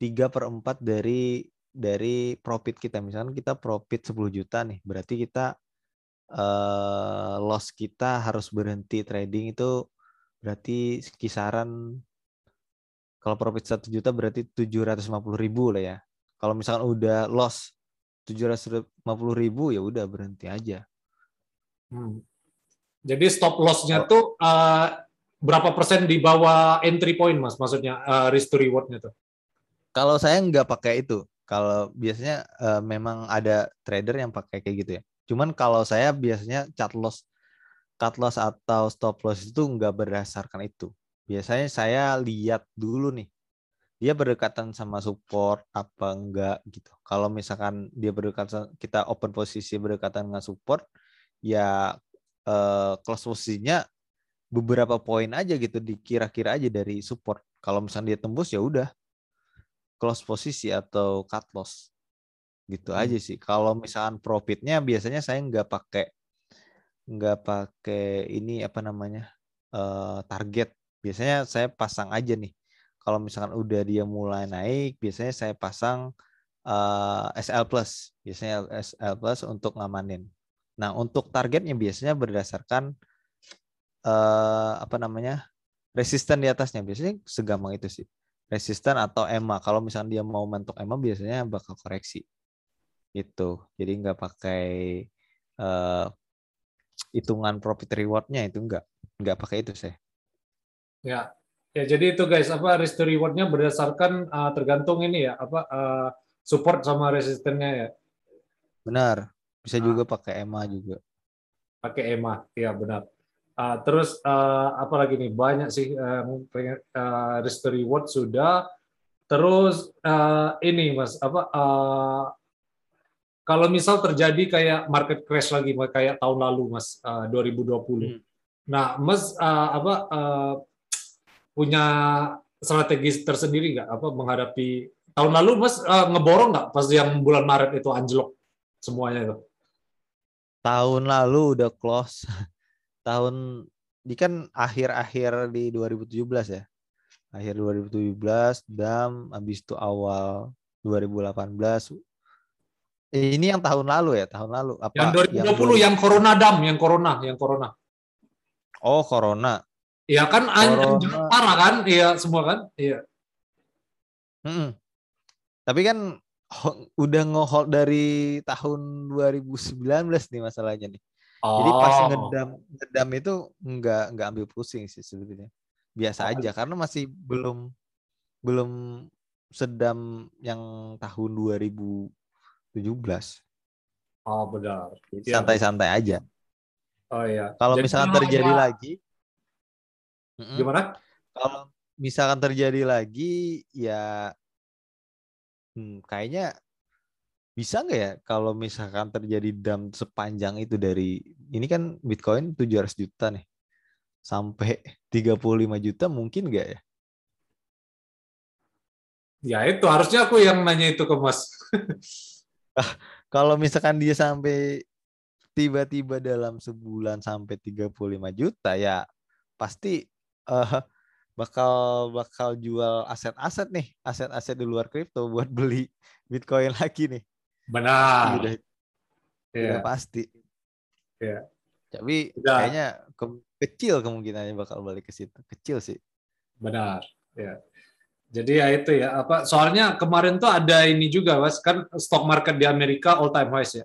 3 per 4 dari dari profit kita. Misalkan kita profit 10 juta nih, berarti kita uh, loss kita harus berhenti trading itu berarti kisaran kalau profit 1 juta berarti 750 ribu lah ya. Kalau misalkan udah loss 750 ribu ya udah berhenti aja. Hmm. Jadi stop loss-nya oh. tuh uh, berapa persen di bawah entry point, Mas? Maksudnya uh, risk to reward-nya tuh? Kalau saya nggak pakai itu. Kalau biasanya uh, memang ada trader yang pakai kayak gitu ya. Cuman kalau saya biasanya cut loss, cut loss atau stop loss itu nggak berdasarkan itu. Biasanya saya lihat dulu nih dia berdekatan sama support apa enggak gitu. Kalau misalkan dia berdekatan kita open posisi berdekatan dengan support, ya eh, close posisinya beberapa poin aja gitu dikira-kira aja dari support. Kalau misalnya dia tembus ya udah close posisi atau cut loss gitu hmm. aja sih. Kalau misalkan profitnya biasanya saya nggak pakai nggak pakai ini apa namanya uh, target. Biasanya saya pasang aja nih kalau misalkan udah dia mulai naik, biasanya saya pasang uh, eh, SL plus, biasanya SL plus untuk ngamanin. Nah, untuk targetnya biasanya berdasarkan uh, apa namanya resisten di atasnya, biasanya segampang itu sih. Resisten atau EMA. Kalau misalnya dia mau mentok EMA, biasanya bakal koreksi. Itu. Jadi nggak pakai uh, hitungan profit rewardnya itu nggak nggak pakai itu sih. Ya, Ya, jadi itu guys, apa risk to reward-nya berdasarkan uh, tergantung ini ya, apa uh, support sama resistennya ya. Benar. Bisa nah. juga pakai EMA juga. Pakai EMA, ya benar. Uh, terus uh, apa lagi nih? Banyak sih uh, uh, risk reward sudah. Terus uh, ini Mas, apa uh, kalau misal terjadi kayak market crash lagi kayak tahun lalu Mas uh, 2020. Hmm. Nah, Mas uh, apa uh, punya strategi tersendiri nggak apa menghadapi tahun lalu Mas uh, ngeborong nggak pas yang bulan Maret itu anjlok semuanya itu? Tahun lalu udah close. Tahun di kan akhir-akhir di 2017 ya. Akhir 2017 dan habis itu awal 2018 eh, ini yang tahun lalu ya, tahun lalu apa? Yang 2020 yang, yang corona dam, yang corona, yang corona. Oh, corona. Iya kan corona. parah kan? Iya, semua kan? Iya. Hmm. Tapi kan udah ngehold dari tahun 2019 nih masalahnya nih. Oh. Jadi pas oh. ngedam ngedam itu nggak nggak ambil pusing sih sebetulnya. Biasa aja karena masih belum belum sedam yang tahun 2017. Oh benar. Santai-santai aja. Oh iya. Kalau misalkan terjadi apa? lagi, gimana? Kalau misalkan terjadi lagi, ya hmm, kayaknya bisa nggak ya kalau misalkan terjadi dam sepanjang itu dari ini kan Bitcoin 700 juta nih sampai 35 juta mungkin nggak ya? Ya itu harusnya aku yang nanya itu ke Mas. kalau misalkan dia sampai tiba-tiba dalam sebulan sampai 35 juta ya pasti uh, bakal bakal jual aset-aset nih, aset-aset di luar kripto buat beli Bitcoin lagi nih. Benar. Udah, yeah. udah pasti. Yeah. Tapi udah. kayaknya ke kecil kemungkinannya bakal balik ke situ. Kecil sih. Benar. Ya. Jadi ya itu ya apa soalnya kemarin tuh ada ini juga Mas kan stock market di Amerika all time highs ya.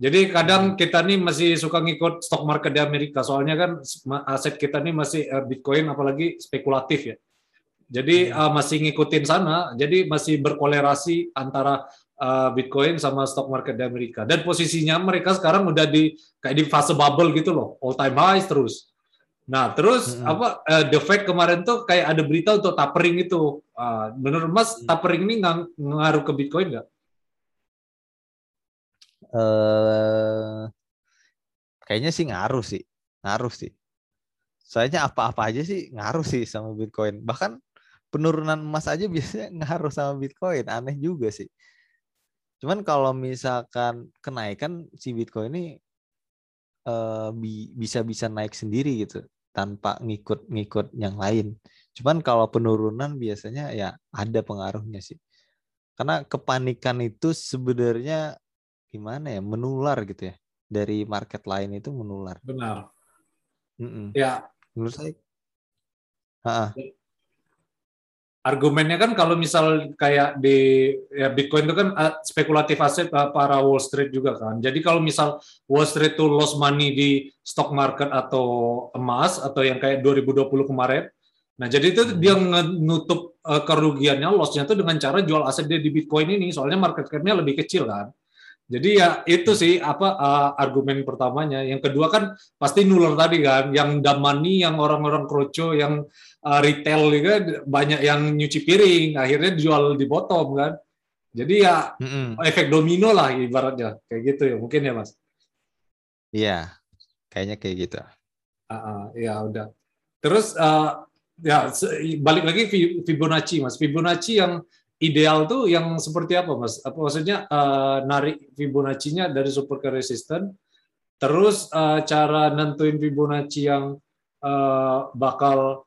Jadi kadang hmm. kita nih masih suka ngikut stock market di Amerika soalnya kan aset kita nih masih eh, Bitcoin apalagi spekulatif ya. Jadi uh, masih ngikutin sana, jadi masih berkolerasi antara uh, Bitcoin sama stock market di Amerika. Dan posisinya mereka sekarang udah di kayak di fase bubble gitu loh, all time highs terus. Nah, terus hmm. apa uh, the fact kemarin tuh kayak ada berita untuk tapering itu. Uh, menurut Mas, hmm. tapering ini ng ngaruh ke Bitcoin nggak? Uh, kayaknya sih ngaruh sih, ngaruh sih. Soalnya apa-apa aja sih ngaruh sih sama Bitcoin. Bahkan penurunan emas aja biasanya ngaruh sama Bitcoin. Aneh juga sih. Cuman kalau misalkan kenaikan si Bitcoin ini uh, bi bisa-bisa naik sendiri gitu tanpa ngikut-ngikut yang lain. Cuman kalau penurunan biasanya ya ada pengaruhnya sih. Karena kepanikan itu sebenarnya gimana ya menular gitu ya dari market lain itu menular. Benar. Mm -mm. Ya. Menurut saya. Ha -ha argumennya kan kalau misal kayak di ya Bitcoin itu kan uh, spekulatif aset uh, para Wall Street juga kan. Jadi kalau misal Wall Street itu lost money di stock market atau emas atau yang kayak 2020 kemarin, nah jadi itu hmm. dia menutup uh, kerugiannya, lossnya itu dengan cara jual aset dia di Bitcoin ini, soalnya market cap-nya lebih kecil kan. Jadi ya itu sih apa uh, argumen pertamanya. Yang kedua kan pasti nular tadi kan, yang damani, yang orang-orang kroco, yang uh, retail juga banyak yang nyuci piring, akhirnya dijual di bottom kan. Jadi ya mm-hmm. efek domino lah ibaratnya kayak gitu ya mungkin ya mas. Iya, kayaknya kayak gitu. Uh, uh, ya udah. Terus uh, ya balik lagi Fibonacci mas. Fibonacci yang ideal tuh yang seperti apa mas? Apa maksudnya uh, narik Fibonacci-nya dari super ke resistant, terus uh, cara nentuin Fibonacci yang uh, bakal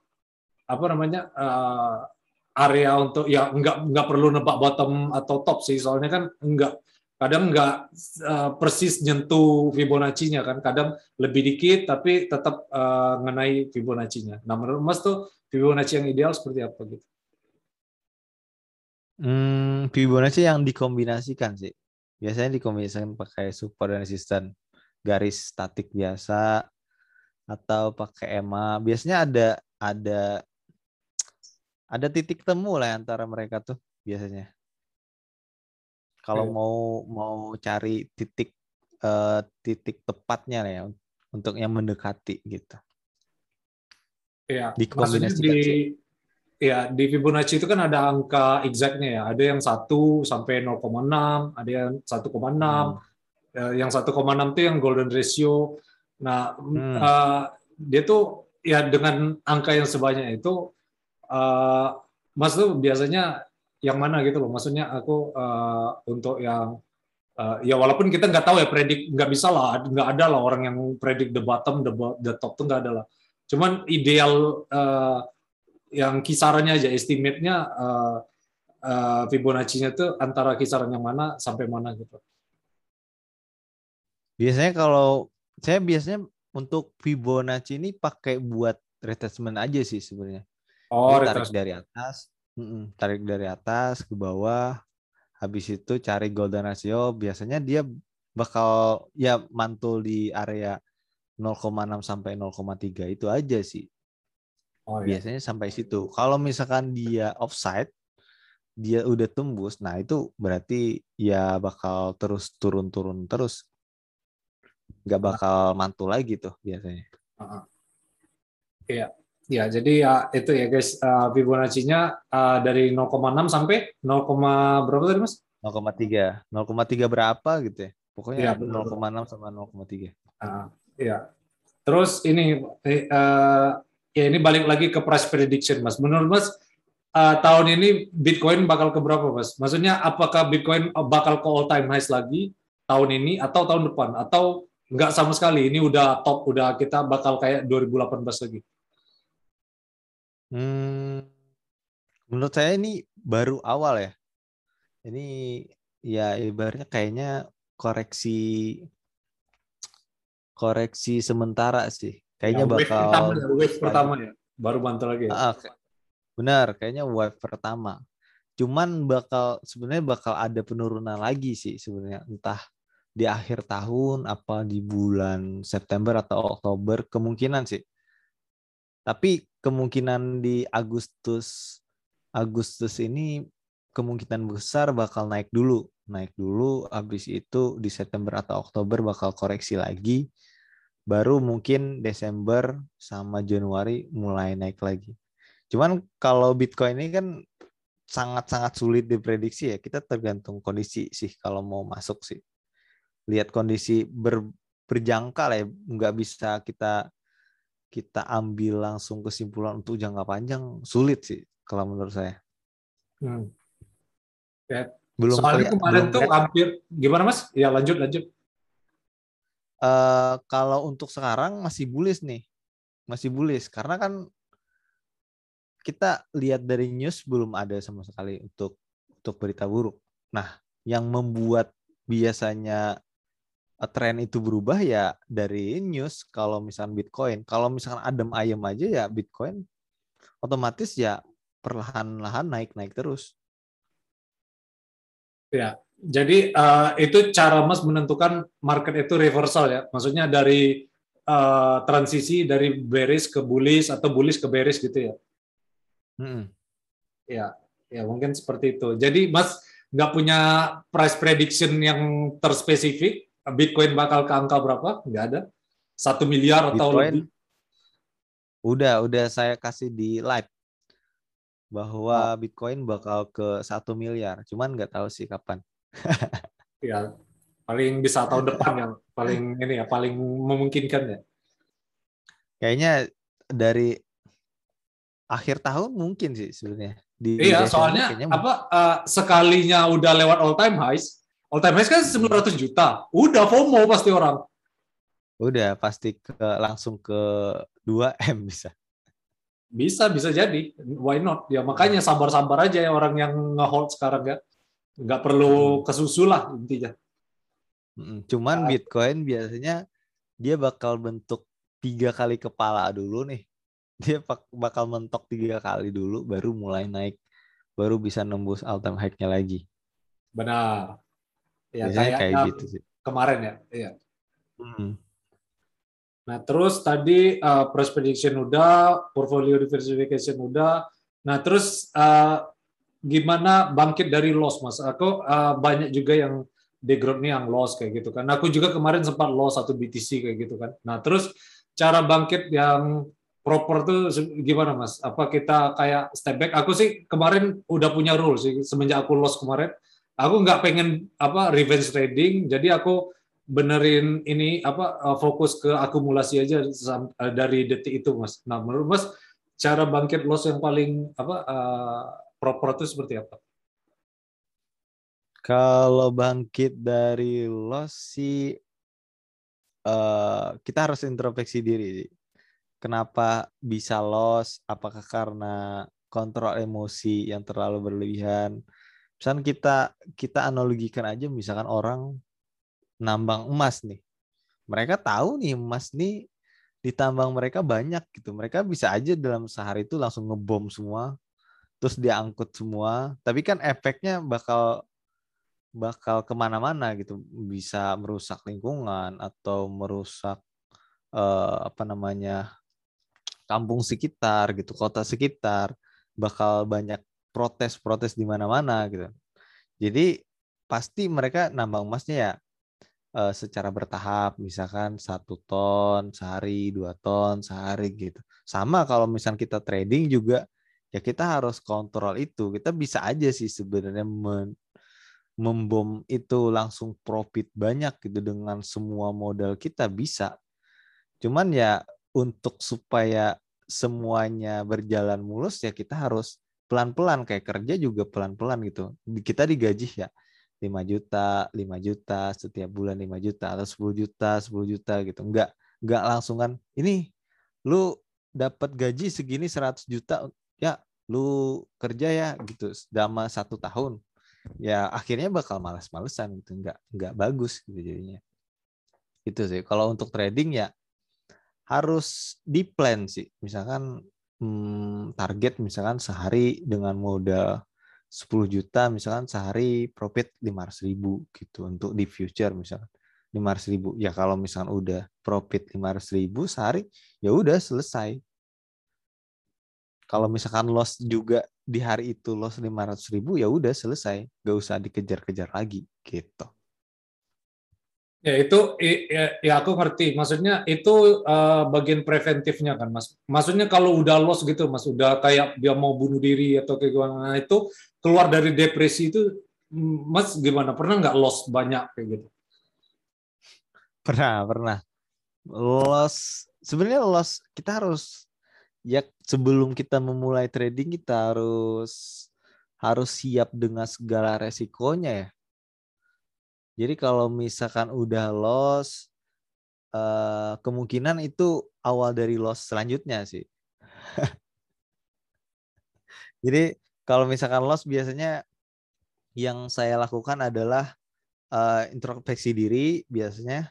apa namanya uh, area untuk ya nggak nggak perlu nebak bottom atau top sih soalnya kan nggak kadang nggak uh, persis nyentuh Fibonacci-nya kan kadang lebih dikit tapi tetap uh, ngenai Fibonacci-nya. Nah menurut Mas tuh Fibonacci yang ideal seperti apa gitu? Hmm, Fibonacci yang dikombinasikan sih. Biasanya dikombinasikan pakai support dan resisten garis statik biasa atau pakai EMA. Biasanya ada ada ada titik temu lah antara mereka tuh biasanya. Kalau mau mau cari titik uh, titik tepatnya ya untuk yang mendekati gitu. Iya. Dikombinasikan di, sih ya di Fibonacci itu kan ada angka exactnya ya. Ada yang 1 sampai 0,6, ada yang 1,6. Hmm. Ya, yang 1,6 itu yang golden ratio. Nah, hmm. uh, dia tuh ya dengan angka yang sebanyak itu uh, Mas tuh biasanya yang mana gitu loh. Maksudnya aku uh, untuk yang uh, ya walaupun kita nggak tahu ya predik nggak bisa lah nggak ada lah orang yang predik the bottom the, the top tuh nggak ada lah cuman ideal uh, yang kisarannya aja estimate-nya uh, uh, Fibonacci-nya tuh antara kisaran yang mana sampai mana gitu? Biasanya kalau saya biasanya untuk Fibonacci ini pakai buat retracement aja sih sebenarnya. Oh, tarik dari atas, tarik dari atas ke bawah, habis itu cari golden ratio. Biasanya dia bakal ya mantul di area 0,6 sampai 0,3 itu aja sih. Oh, iya. Biasanya sampai situ. Kalau misalkan dia offside, dia udah tembus, nah itu berarti ya bakal terus turun-turun terus nggak bakal mantul lagi tuh biasanya. Iya, ya jadi ya itu ya guys uh, Fibonacci-nya uh, dari 0,6 sampai 0, berapa tadi mas? 0,3, 0,3 berapa gitu ya? Pokoknya ya, 0,6 sama 0,3. Uh, ya. Terus ini uh, ya ini balik lagi ke price prediction mas. Menurut mas uh, tahun ini Bitcoin bakal ke berapa mas? Maksudnya apakah Bitcoin bakal ke all time highs lagi tahun ini atau tahun depan atau Enggak sama sekali. Ini udah top, udah kita bakal kayak 2018 lagi. Hmm, menurut saya ini baru awal ya. Ini ya ibaratnya kayaknya koreksi koreksi sementara sih. Kayaknya ya, bakal pertama, ya, wave pertama ya. Baru mantul lagi. Ya. Ah, benar, kayaknya wave pertama. Cuman bakal sebenarnya bakal ada penurunan lagi sih sebenarnya entah di akhir tahun apa di bulan September atau Oktober kemungkinan sih. Tapi kemungkinan di Agustus Agustus ini kemungkinan besar bakal naik dulu, naik dulu habis itu di September atau Oktober bakal koreksi lagi. Baru mungkin Desember sama Januari mulai naik lagi. Cuman kalau Bitcoin ini kan sangat-sangat sulit diprediksi ya. Kita tergantung kondisi sih kalau mau masuk sih lihat kondisi ber, berjangka lah ya nggak bisa kita kita ambil langsung kesimpulan untuk jangka panjang sulit sih kalau menurut saya. Hmm. Ya. Belum Soalnya kemarin belum tuh hampir gimana mas? Ya lanjut lanjut. Uh, kalau untuk sekarang masih bullish nih, masih bullish karena kan kita lihat dari news belum ada sama sekali untuk untuk berita buruk. Nah, yang membuat biasanya tren itu berubah ya dari news kalau misalkan Bitcoin. Kalau misalkan adem ayem aja ya Bitcoin otomatis ya perlahan-lahan naik-naik terus. Ya, jadi uh, itu cara Mas menentukan market itu reversal ya. Maksudnya dari uh, transisi dari bearish ke bullish atau bullish ke bearish gitu ya. Hmm. Ya, ya mungkin seperti itu. Jadi Mas nggak punya price prediction yang terspesifik, Bitcoin bakal ke angka berapa? Nggak ada. Satu miliar atau Bitcoin, lebih? Udah, udah saya kasih di live bahwa oh. Bitcoin bakal ke satu miliar. Cuman nggak tahu sih kapan. ya, paling bisa tahun depan yang paling ini ya, paling memungkinkan ya. Kayaknya dari akhir tahun mungkin sih sebenarnya. Di, iya, soalnya apa uh, sekalinya udah lewat all time highs, All time highs kan 900 juta. Udah FOMO pasti orang. Udah pasti ke langsung ke 2 M bisa. Bisa, bisa jadi. Why not? Ya makanya sabar-sabar aja ya orang yang nge-hold sekarang ya. Nggak perlu hmm. kesusu lah intinya. Cuman nah. Bitcoin biasanya dia bakal bentuk tiga kali kepala dulu nih. Dia bakal mentok tiga kali dulu, baru mulai naik, baru bisa nembus all time high-nya lagi. Benar. Ya, kayak, kayak gitu sih. Kemarin ya, iya. Hmm. Nah, terus tadi uh, price prediction udah, portfolio diversification udah. Nah, terus uh, gimana bangkit dari loss, Mas? Aku uh, banyak juga yang di grup nih yang loss kayak gitu kan. Nah, aku juga kemarin sempat loss satu BTC kayak gitu kan. Nah, terus cara bangkit yang proper tuh gimana, Mas? Apa kita kayak step back? Aku sih kemarin udah punya rule sih semenjak aku loss kemarin aku nggak pengen apa revenge trading jadi aku benerin ini apa eh, fokus ke akumulasi aja eh, dari detik itu mas. Nah menurut mas cara bangkit loss yang paling apa uh, proper itu seperti apa? Kalau bangkit dari loss sih uh, kita harus introspeksi diri. Kenapa bisa loss? Apakah karena kontrol emosi yang terlalu berlebihan. Misalkan kita kita analogikan aja misalkan orang nambang emas nih. Mereka tahu nih emas nih di tambang mereka banyak gitu. Mereka bisa aja dalam sehari itu langsung ngebom semua, terus diangkut semua. Tapi kan efeknya bakal bakal ke mana-mana gitu. Bisa merusak lingkungan atau merusak eh, apa namanya kampung sekitar gitu, kota sekitar. Bakal banyak protes-protes di mana-mana gitu. Jadi pasti mereka nambang emasnya ya uh, secara bertahap, misalkan satu ton sehari, dua ton sehari gitu. Sama kalau misalnya kita trading juga ya kita harus kontrol itu. Kita bisa aja sih sebenarnya men membom itu langsung profit banyak gitu dengan semua modal kita bisa. Cuman ya untuk supaya semuanya berjalan mulus ya kita harus pelan-pelan kayak kerja juga pelan-pelan gitu. Kita digaji ya 5 juta, 5 juta setiap bulan 5 juta atau 10 juta, 10 juta gitu. Enggak enggak langsung kan ini lu dapat gaji segini 100 juta ya lu kerja ya gitu. Selama satu tahun ya akhirnya bakal malas-malesan gitu. Enggak enggak bagus gitu jadinya. Itu sih. Kalau untuk trading ya harus di plan sih. Misalkan hmm, target misalkan sehari dengan modal 10 juta misalkan sehari profit 500 ribu gitu untuk di future misalkan 500 ribu. Ya kalau misalkan udah profit 500 ribu sehari ya udah selesai. Kalau misalkan loss juga di hari itu loss 500 ribu ya udah selesai. Gak usah dikejar-kejar lagi gitu Ya itu ya, ya aku ngerti. Maksudnya itu uh, bagian preventifnya kan, Mas. Maksudnya kalau udah loss gitu, Mas, udah kayak dia mau bunuh diri atau kayak gimana nah, itu keluar dari depresi itu, Mas gimana? Pernah nggak loss banyak kayak gitu? Pernah, pernah. Loss sebenarnya loss kita harus ya sebelum kita memulai trading kita harus harus siap dengan segala resikonya ya jadi kalau misalkan udah loss, uh, kemungkinan itu awal dari loss selanjutnya sih. Jadi kalau misalkan loss biasanya yang saya lakukan adalah uh, introspeksi diri biasanya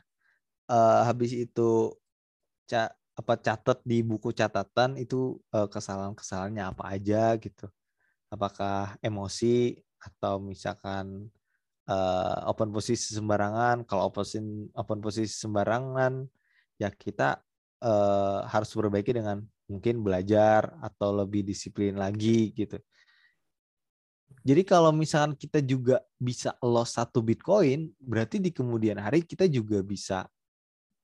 uh, habis itu ca apa catat di buku catatan itu uh, kesalahan-kesalahannya apa aja gitu. Apakah emosi atau misalkan uh, open posisi sembarangan. Kalau open open posisi sembarangan, ya kita uh, harus perbaiki dengan mungkin belajar atau lebih disiplin lagi gitu. Jadi kalau misalkan kita juga bisa loss satu Bitcoin, berarti di kemudian hari kita juga bisa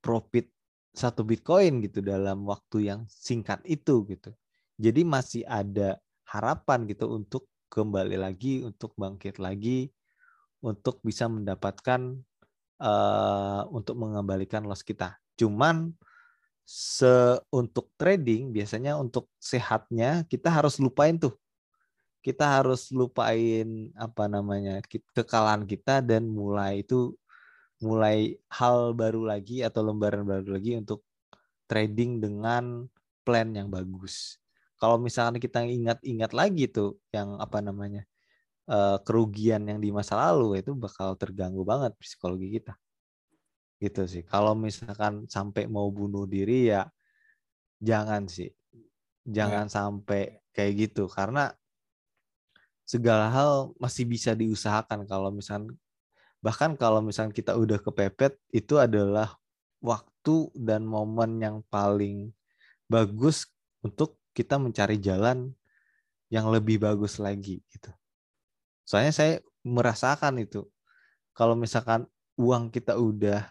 profit satu Bitcoin gitu dalam waktu yang singkat itu gitu. Jadi masih ada harapan gitu untuk kembali lagi, untuk bangkit lagi, untuk bisa mendapatkan uh, untuk mengembalikan loss kita. Cuman se untuk trading biasanya untuk sehatnya kita harus lupain tuh. Kita harus lupain apa namanya kekalahan kita dan mulai itu mulai hal baru lagi atau lembaran baru lagi untuk trading dengan plan yang bagus. Kalau misalkan kita ingat-ingat lagi tuh yang apa namanya uh, kerugian yang di masa lalu itu bakal terganggu banget psikologi kita. Gitu sih. Kalau misalkan sampai mau bunuh diri ya jangan sih. Jangan ya. sampai kayak gitu. Karena segala hal masih bisa diusahakan. Kalau misalkan bahkan kalau misalkan kita udah kepepet itu adalah waktu dan momen yang paling bagus untuk kita mencari jalan yang lebih bagus lagi gitu Soalnya saya merasakan itu. Kalau misalkan uang kita udah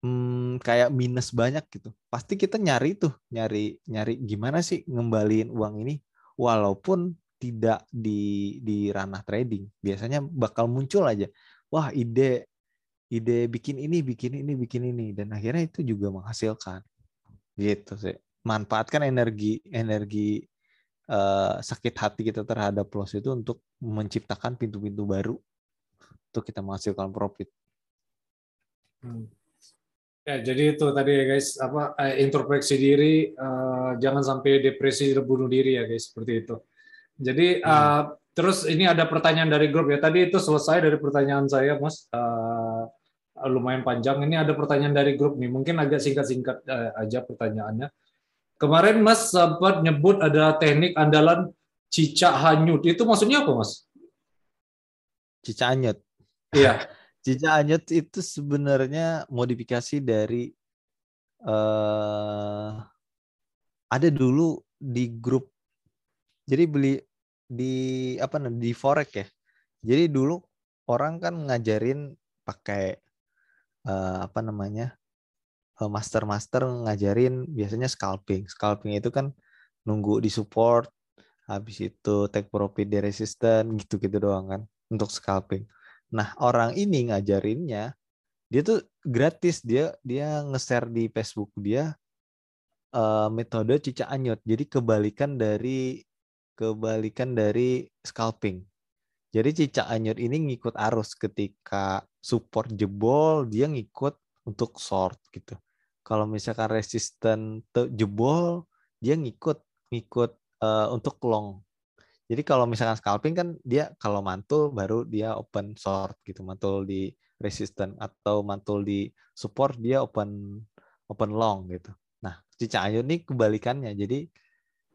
hmm, kayak minus banyak gitu, pasti kita nyari tuh, nyari nyari gimana sih ngembaliin uang ini, walaupun tidak di di ranah trading. Biasanya bakal muncul aja, wah ide ide bikin ini, bikin ini, bikin ini, dan akhirnya itu juga menghasilkan. Gitu sih. Manfaatkan energi energi uh, sakit hati kita terhadap loss itu untuk menciptakan pintu-pintu baru untuk kita menghasilkan profit. Hmm. Ya, jadi itu tadi ya guys, apa eh, introspeksi diri, uh, jangan sampai depresi bunuh diri ya guys, seperti itu. Jadi uh, terus ini ada pertanyaan dari grup ya. Tadi itu selesai dari pertanyaan saya, Mas. Uh, lumayan panjang. Ini ada pertanyaan dari grup nih. Mungkin agak singkat-singkat uh, aja pertanyaannya. Kemarin Mas sempat nyebut ada teknik andalan cicak hanyut. Itu maksudnya apa, Mas? Cicak hanyut. Iya. Cica Anyut itu sebenarnya modifikasi dari uh, ada dulu di grup. Jadi beli di apa namanya di forex ya. Jadi dulu orang kan ngajarin pakai uh, apa namanya uh, master-master ngajarin biasanya scalping. Scalping itu kan nunggu di support, habis itu take profit di resisten gitu-gitu doang kan untuk scalping. Nah, orang ini ngajarinnya dia tuh gratis dia dia nge-share di Facebook dia uh, metode cicak anyut. Jadi kebalikan dari kebalikan dari scalping. Jadi cicak anyut ini ngikut arus ketika support jebol dia ngikut untuk short gitu. Kalau misalkan resisten jebol dia ngikut ngikut uh, untuk long jadi kalau misalkan scalping kan dia kalau mantul baru dia open short gitu, mantul di resisten atau mantul di support dia open open long gitu. Nah, cicak ayo ini kebalikannya. Jadi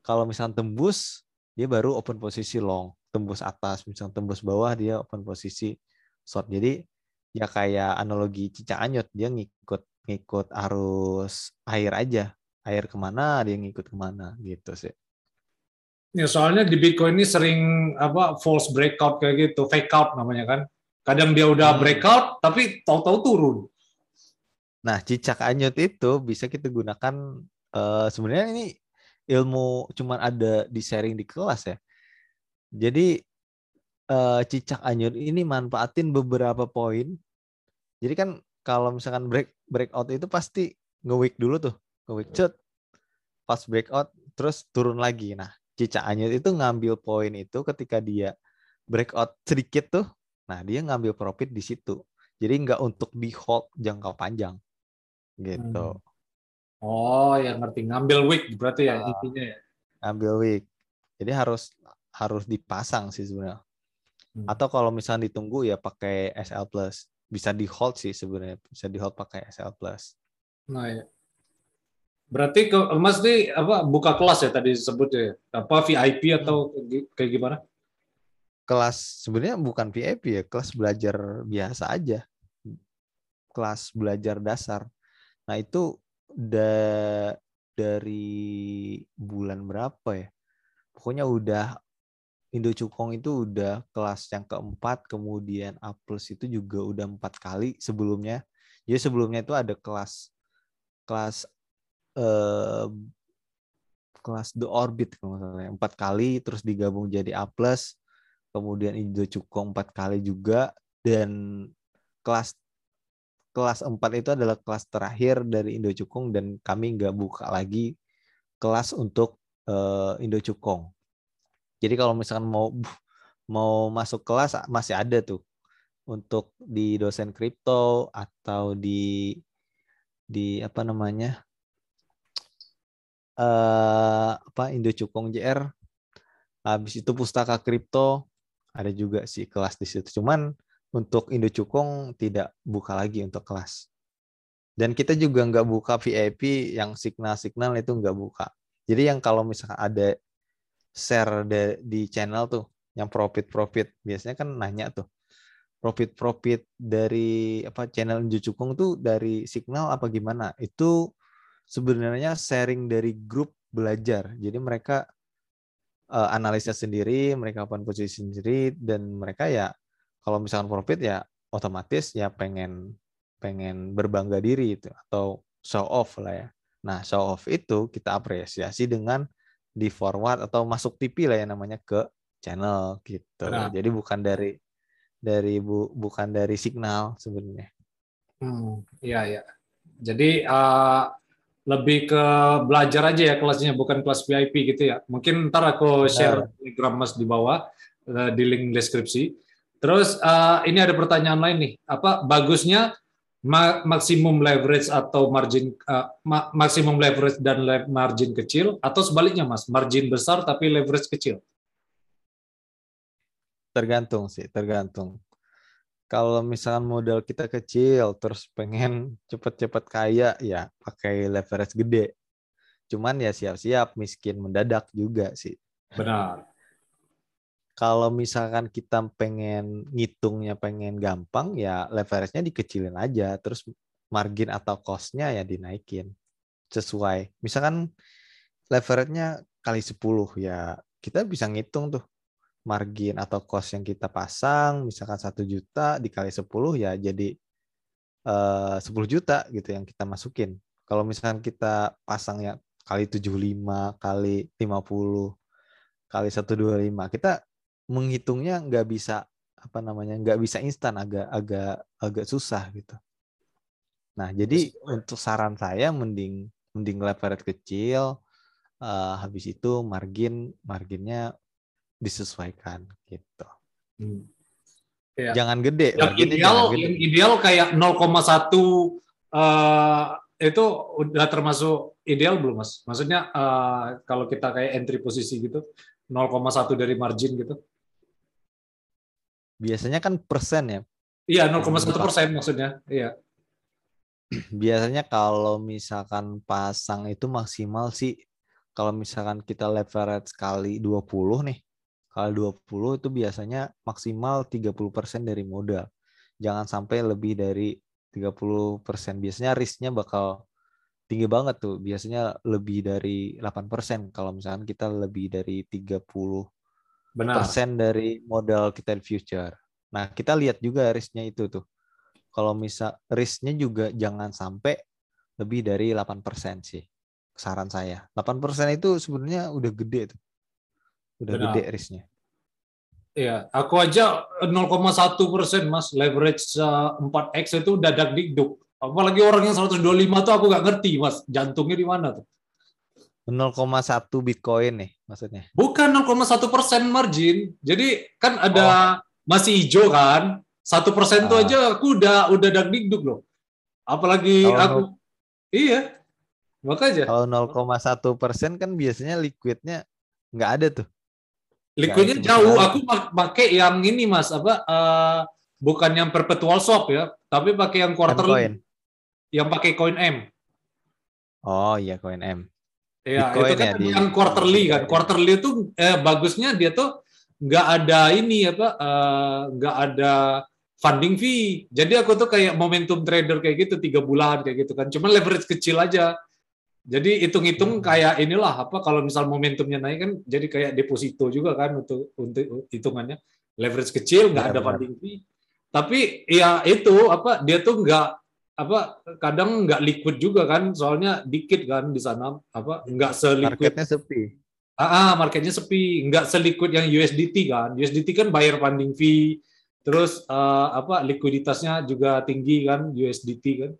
kalau misalkan tembus dia baru open posisi long, tembus atas, misalnya tembus bawah dia open posisi short. Jadi ya kayak analogi cicak anyut dia ngikut ngikut arus air aja air ke mana dia ngikut ke mana gitu sih Ya soalnya di Bitcoin ini sering apa false breakout kayak gitu, fake out namanya kan. Kadang dia udah hmm. breakout tapi tahu-tahu turun. Nah, cicak anyut itu bisa kita gunakan uh, sebenarnya ini ilmu cuman ada di sharing di kelas ya. Jadi uh, cicak anyut ini manfaatin beberapa poin. Jadi kan kalau misalkan break breakout itu pasti nge-week dulu tuh, nge-week cut, pas breakout terus turun lagi. Nah, Cica Anyut itu ngambil poin itu ketika dia breakout sedikit tuh, nah dia ngambil profit di situ. Jadi nggak untuk di hold jangka panjang, gitu. Hmm. Oh, ya ngerti. Ngambil week berarti ya uh, intinya ya. Ngambil week. Jadi harus harus dipasang sih sebenarnya. Hmm. Atau kalau misalnya ditunggu ya pakai SL plus. Bisa di hold sih sebenarnya. Bisa di hold pakai SL plus. Nah ya. Berarti ke Mas nih apa buka kelas ya tadi disebut ya? Apa VIP atau kayak gimana? Kelas sebenarnya bukan VIP ya, kelas belajar biasa aja. Kelas belajar dasar. Nah, itu da dari bulan berapa ya? Pokoknya udah Indo Cukong itu udah kelas yang keempat, kemudian A plus itu juga udah empat kali sebelumnya. Jadi sebelumnya itu ada kelas kelas eh, kelas The Orbit kalau misalnya empat kali terus digabung jadi A plus kemudian Indo Cukong empat kali juga dan kelas kelas empat itu adalah kelas terakhir dari Indo Cukong dan kami nggak buka lagi kelas untuk uh, Indo Cukong. Jadi kalau misalkan mau mau masuk kelas masih ada tuh untuk di dosen kripto atau di di apa namanya uh, apa Indo Cukong JR. Habis itu pustaka kripto ada juga sih kelas di situ. Cuman untuk Indo Cukong tidak buka lagi untuk kelas. Dan kita juga nggak buka VIP yang signal-signal itu nggak buka. Jadi yang kalau misalkan ada share de, di channel tuh, yang profit-profit, biasanya kan nanya tuh, profit-profit dari apa channel Indo Cukong tuh dari signal apa gimana? Itu sebenarnya sharing dari grup belajar. Jadi mereka uh, analisa sendiri, mereka open posisi sendiri dan mereka ya kalau misalkan profit ya otomatis ya pengen pengen berbangga diri itu atau show off lah ya. Nah, show off itu kita apresiasi dengan di forward atau masuk TV lah ya namanya ke channel gitu. Nah. Jadi bukan dari dari bu, bukan dari signal sebenarnya. Hmm, iya ya. Jadi uh, lebih ke belajar aja ya kelasnya bukan kelas VIP gitu ya. Mungkin ntar aku share Telegram Mas di bawah uh, di link deskripsi. Terus uh, ini ada pertanyaan lain nih. Apa bagusnya maksimum leverage atau margin uh, ma maksimum leverage dan le margin kecil atau sebaliknya Mas, margin besar tapi leverage kecil? Tergantung sih, tergantung. Kalau misalkan modal kita kecil terus pengen cepet-cepet kaya ya pakai leverage gede. Cuman ya siap-siap miskin mendadak juga sih. Benar kalau misalkan kita pengen ngitungnya pengen gampang ya leverage-nya dikecilin aja terus margin atau cost-nya ya dinaikin. Sesuai. Misalkan leverage-nya kali 10 ya kita bisa ngitung tuh margin atau cost yang kita pasang. Misalkan satu juta dikali 10 ya jadi eh, 10 juta gitu yang kita masukin. Kalau misalkan kita pasang ya kali 75 kali 50 kali 125 kita menghitungnya nggak bisa apa namanya nggak bisa instan agak agak agak susah gitu. Nah jadi untuk saran saya mending mending leverage kecil, uh, habis itu margin marginnya disesuaikan gitu. Hmm. Ya. Jangan gede. Yang ideal, gede. yang ideal kayak 0,1 uh, itu udah termasuk ideal belum mas? Maksudnya uh, kalau kita kayak entry posisi gitu, 0,1 dari margin gitu? Biasanya kan persen ya. Iya, 0,1 persen maksudnya. Iya. Biasanya kalau misalkan pasang itu maksimal sih kalau misalkan kita leverage kali 20 nih. Kali 20 itu biasanya maksimal 30% dari modal. Jangan sampai lebih dari 30%. Biasanya risknya bakal tinggi banget tuh. Biasanya lebih dari 8% kalau misalkan kita lebih dari 30 Benar. persen dari modal kita di future. Nah, kita lihat juga risknya itu tuh. Kalau misal risknya juga jangan sampai lebih dari 8% sih. Saran saya. 8% itu sebenarnya udah gede tuh. Udah Benar. gede risknya. Iya, aku aja 0,1 persen mas leverage 4x itu dadak dikduk. Apalagi orang yang 125 tuh aku nggak ngerti mas jantungnya di mana tuh. 0,1 Bitcoin nih maksudnya? Bukan 0,1 persen margin. Jadi kan ada oh. masih hijau kan. Satu persen tuh ah. aja aku udah udah dak dikduk loh. Apalagi kalau aku, no, iya, makanya. Kalau 0,1 persen kan biasanya liquidnya nggak ada tuh. Liquidnya jauh. Aku pakai yang ini mas, apa? Uh, bukan yang perpetual swap ya, tapi pakai yang quarterly. Yang pakai koin M. Oh iya koin M. Iya, itu kan ya, yang quarterly kan. Quarterly itu eh, bagusnya dia tuh nggak ada ini apa eh, nggak ada funding fee. Jadi aku tuh kayak momentum trader kayak gitu tiga bulan kayak gitu kan. Cuma leverage kecil aja. Jadi hitung-hitung hmm. kayak inilah apa kalau misal momentumnya naik kan jadi kayak deposito juga kan untuk untuk hitungannya leverage kecil nggak ya, ada funding fee. Tapi ya itu apa dia tuh nggak apa kadang nggak liquid juga kan soalnya dikit kan di sana apa nggak seliquid. Marketnya sepi. Ah, ah marketnya sepi nggak seliquid yang USDT kan. USDT kan bayar funding fee terus uh, apa likuiditasnya juga tinggi kan USDT kan.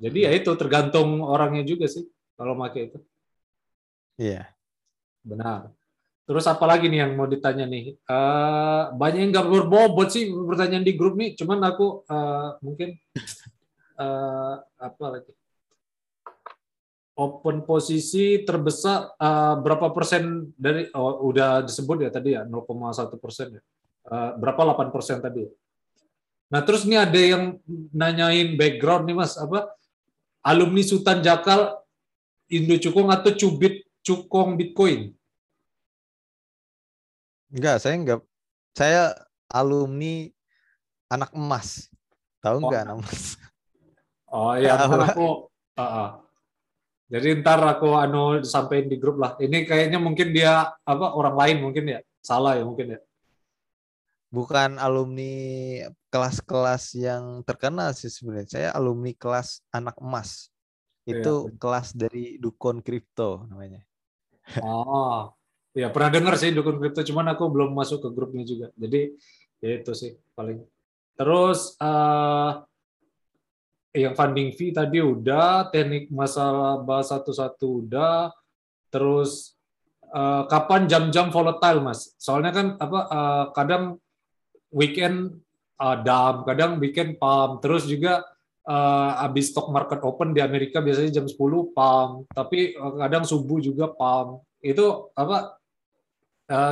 Jadi ya itu tergantung orangnya juga sih kalau pakai itu. Iya. Yeah. benar. Terus apa lagi nih yang mau ditanya nih? Uh, banyak yang nggak berbobot sih pertanyaan di grup nih cuman aku uh, mungkin uh, apa lagi? Open posisi terbesar uh, berapa persen dari oh, udah disebut ya tadi ya 0,1 persen ya. Uh, berapa 8 persen tadi? Ya? nah terus ini ada yang nanyain background nih mas apa? Alumni Sultan Jakal Indo Cukong atau Cubit Cukong Bitcoin? Enggak saya enggak. Saya alumni anak emas. Tahu enggak oh. anak emas Oh iya, ntar aku. Uh, uh. Jadi ntar aku anu sampein di grup lah. Ini kayaknya mungkin dia apa orang lain mungkin ya. Salah ya mungkin ya. Bukan alumni kelas-kelas yang terkenal sih sebenarnya. Saya alumni kelas anak emas. Itu iya. kelas dari Dukun Kripto namanya. Oh, ya pernah dengar sih Dukun Kripto, cuman aku belum masuk ke grupnya juga. Jadi ya itu sih paling. Terus uh, yang funding fee tadi udah, teknik masalah bahas satu-satu udah, terus uh, kapan jam-jam volatile mas? Soalnya kan apa uh, kadang weekend uh, dam, kadang weekend pump, terus juga uh, habis stock market open di Amerika biasanya jam 10 pam, tapi kadang subuh juga pam. Itu apa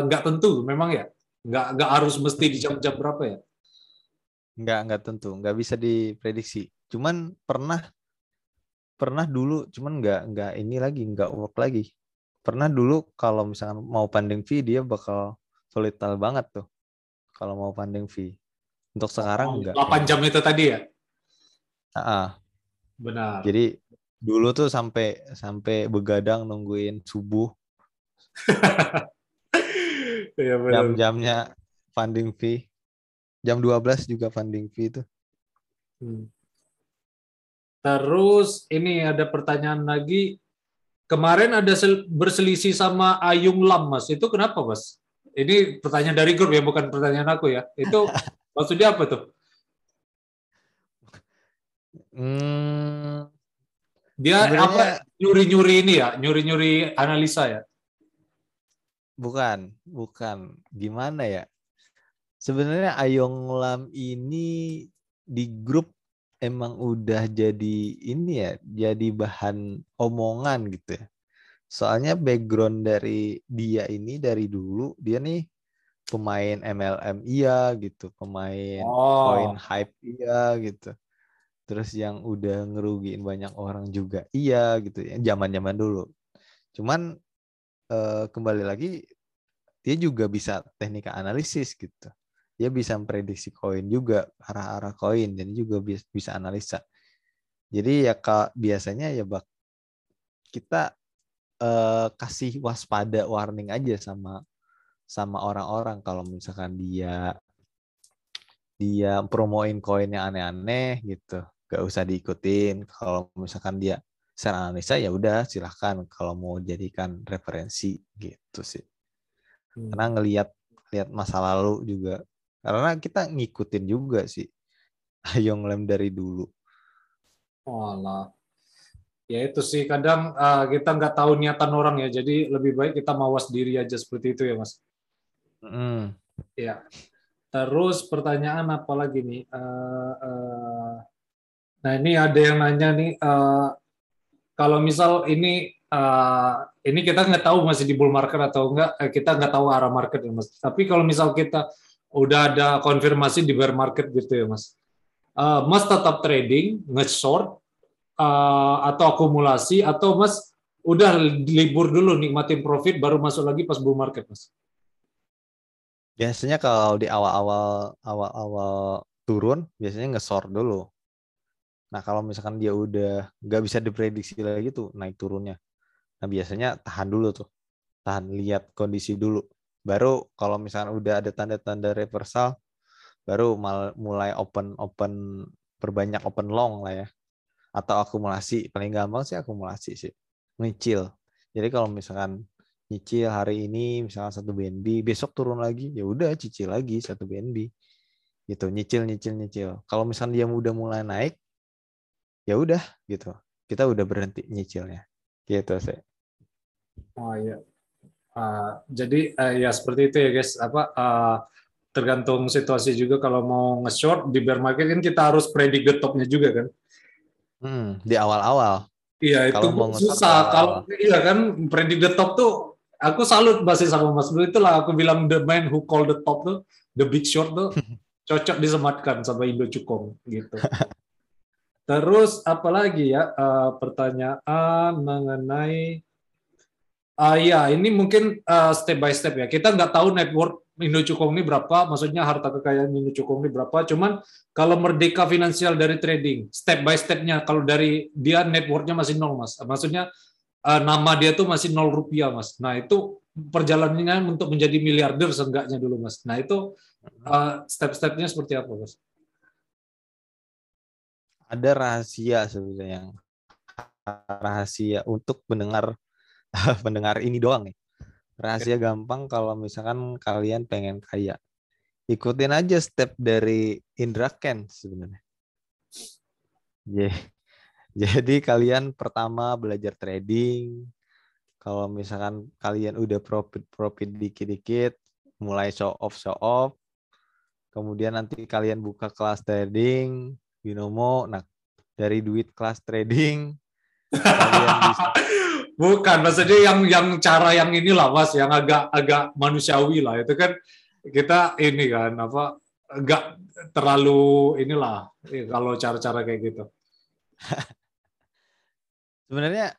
nggak uh, tentu memang ya? Nggak nggak harus mesti di jam-jam berapa ya? Nggak nggak tentu, nggak bisa diprediksi. Cuman pernah pernah dulu, cuman nggak nggak ini lagi, nggak work lagi. Pernah dulu kalau misalnya mau panding fee dia bakal volatile banget tuh. Kalau mau panding fee. Untuk sekarang oh, enggak. 8 jam itu tadi ya? Uh, Benar. Jadi dulu tuh sampai sampai begadang nungguin subuh. ya, Jam-jamnya funding fee. Jam 12 juga funding fee itu. Hmm. Terus ini ada pertanyaan lagi. Kemarin ada berselisih sama Ayung Lam, Mas. Itu kenapa, Mas? Ini pertanyaan dari grup ya, bukan pertanyaan aku ya. Itu maksudnya apa tuh? Hmm, dia sebenarnya, apa nyuri-nyuri ini ya, nyuri-nyuri analisa ya? Bukan, bukan. Gimana ya? Sebenarnya Ayong Lam ini di grup emang udah jadi ini ya, jadi bahan omongan gitu ya. Soalnya background dari dia ini dari dulu dia nih pemain MLM iya gitu, pemain oh. coin hype iya gitu terus yang udah ngerugiin banyak orang juga iya gitu ya zaman-zaman dulu cuman eh, kembali lagi dia juga bisa teknik analisis gitu dia bisa memprediksi koin juga arah-arah koin dan juga bisa, bisa analisa. Jadi ya kak biasanya ya bak kita eh, kasih waspada warning aja sama sama orang-orang. Kalau misalkan dia dia promoin koin yang aneh-aneh gitu gak usah diikutin. Kalau misalkan dia secara analisa ya udah silahkan. Kalau mau jadikan referensi gitu sih. Hmm. karena ngelihat lihat masa lalu juga karena kita ngikutin juga sih Ayong Lem dari dulu Walah. Ya itu sih kadang uh, kita nggak tahu niatan orang ya, jadi lebih baik kita mawas diri aja seperti itu ya mas. Mm. Ya. Terus pertanyaan apa lagi nih? Uh, uh, Nah ini ada yang nanya nih, uh, kalau misal ini uh, ini kita nggak tahu masih di bull market atau enggak, kita nggak tahu arah market ya mas. Tapi kalau misal kita udah ada konfirmasi di bear market gitu ya mas, uh, mas tetap trading, nge-short uh, atau akumulasi atau mas udah libur dulu nikmatin profit baru masuk lagi pas bull market mas? Biasanya kalau di awal-awal awal-awal turun biasanya nge-short dulu Nah kalau misalkan dia udah nggak bisa diprediksi lagi tuh naik turunnya. Nah biasanya tahan dulu tuh, tahan lihat kondisi dulu. Baru kalau misalkan udah ada tanda-tanda reversal, baru mulai open open perbanyak open long lah ya. Atau akumulasi paling gampang sih akumulasi sih, nyicil. Jadi kalau misalkan nyicil hari ini misalkan satu BNB, besok turun lagi, ya udah cicil lagi satu BNB gitu nyicil nyicil nyicil. Kalau misalnya dia udah mulai naik ya udah gitu. Kita udah berhenti nyicilnya. Gitu sih. Oh iya uh, jadi uh, ya seperti itu ya guys. Apa uh, tergantung situasi juga kalau mau nge-short di bear market kan kita harus predict the topnya juga kan. Hmm, di awal-awal. Iya itu mau susah. kalau iya kan predict the top tuh aku salut masih sama Mas Bro. Itulah aku bilang the man who call the top tuh the big short tuh cocok disematkan sama Indo Cukong gitu. Terus apalagi ya? Uh, pertanyaan mengenai uh, ya ini mungkin uh, step by step ya. Kita nggak tahu network Indo Cukong ini berapa, maksudnya harta kekayaan Indo Cukong ini berapa. Cuman kalau merdeka finansial dari trading, step by stepnya kalau dari dia networknya masih nol mas, maksudnya uh, nama dia tuh masih nol rupiah mas. Nah itu perjalanannya untuk menjadi miliarder seenggaknya dulu mas. Nah itu uh, step-stepnya seperti apa mas? ada rahasia sebenarnya yang rahasia untuk pendengar pendengar ini doang nih. Rahasia gampang kalau misalkan kalian pengen kaya. Ikutin aja step dari Indra Ken sebenarnya. Jadi kalian pertama belajar trading. Kalau misalkan kalian udah profit profit dikit-dikit, mulai show off show off. Kemudian nanti kalian buka kelas trading, binomo. Nah, dari duit kelas trading bisa... bukan maksudnya yang yang cara yang inilah mas yang agak agak manusiawi lah. Itu kan kita ini kan apa enggak terlalu inilah kalau cara-cara kayak gitu. Sebenarnya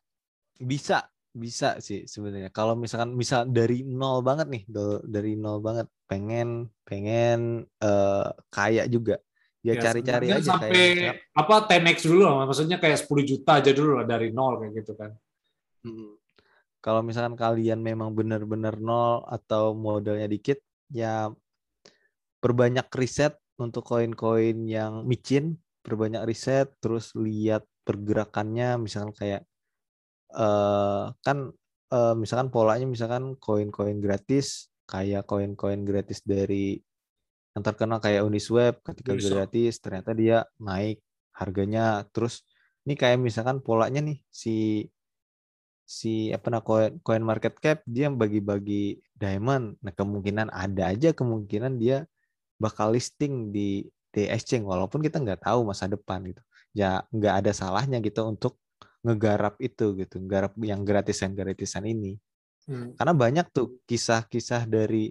bisa bisa sih sebenarnya. Kalau misalkan misal dari nol banget nih dari nol banget. Pengen pengen uh, kaya juga. Ya, ya cari-cari ya, aja sampai kayak, apa 10x dulu lah maksudnya kayak 10 juta aja dulu lah dari nol kayak gitu kan hmm. kalau misalkan kalian memang benar-benar nol atau modalnya dikit ya perbanyak riset untuk koin-koin yang micin perbanyak riset terus lihat pergerakannya misalkan kayak uh, kan uh, misalkan polanya misalkan koin-koin gratis kayak koin-koin gratis dari yang terkenal kayak Uniswap ketika Uniswap. gratis ternyata dia naik harganya terus ini kayak misalkan polanya nih si si apa nah koin koin market cap dia bagi-bagi diamond nah kemungkinan ada aja kemungkinan dia bakal listing di di exchange walaupun kita nggak tahu masa depan gitu ya nggak ada salahnya gitu untuk ngegarap itu gitu, garap yang gratisan-gratisan ini. Hmm. Karena banyak tuh kisah-kisah dari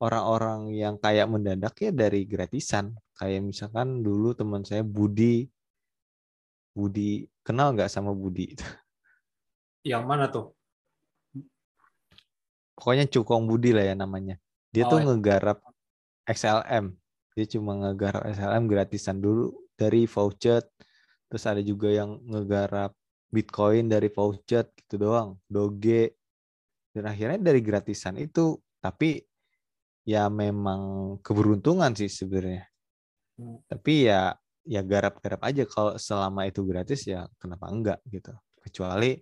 orang-orang yang kayak mendadak ya dari gratisan. Kayak misalkan dulu teman saya Budi, Budi kenal nggak sama Budi? Yang mana tuh? Pokoknya Cukong Budi lah ya namanya. Dia oh, tuh ya. ngegarap XLM. Dia cuma ngegarap XLM gratisan dulu dari voucher terus ada juga yang ngegarap Bitcoin dari voucher gitu doang, Doge dan akhirnya dari gratisan itu tapi ya memang keberuntungan sih sebenarnya. Hmm. Tapi ya ya garap-garap aja kalau selama itu gratis ya kenapa enggak gitu. Kecuali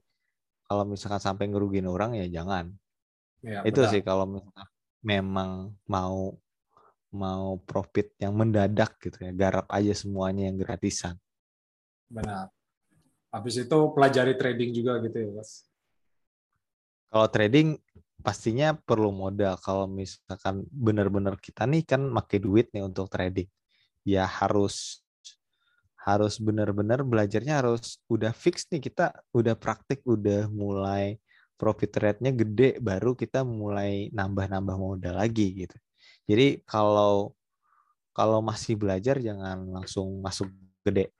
kalau misalkan sampai ngerugiin orang ya jangan. Ya, itu benar. sih kalau misalkan memang mau mau profit yang mendadak gitu ya, garap aja semuanya yang gratisan. Benar. Habis itu pelajari trading juga gitu ya, Mas. Kalau trading pastinya perlu modal. Kalau misalkan benar-benar kita nih kan pakai duit nih untuk trading. Ya harus harus benar-benar belajarnya harus udah fix nih kita udah praktik udah mulai profit rate-nya gede baru kita mulai nambah-nambah modal lagi gitu. Jadi kalau kalau masih belajar jangan langsung masuk gede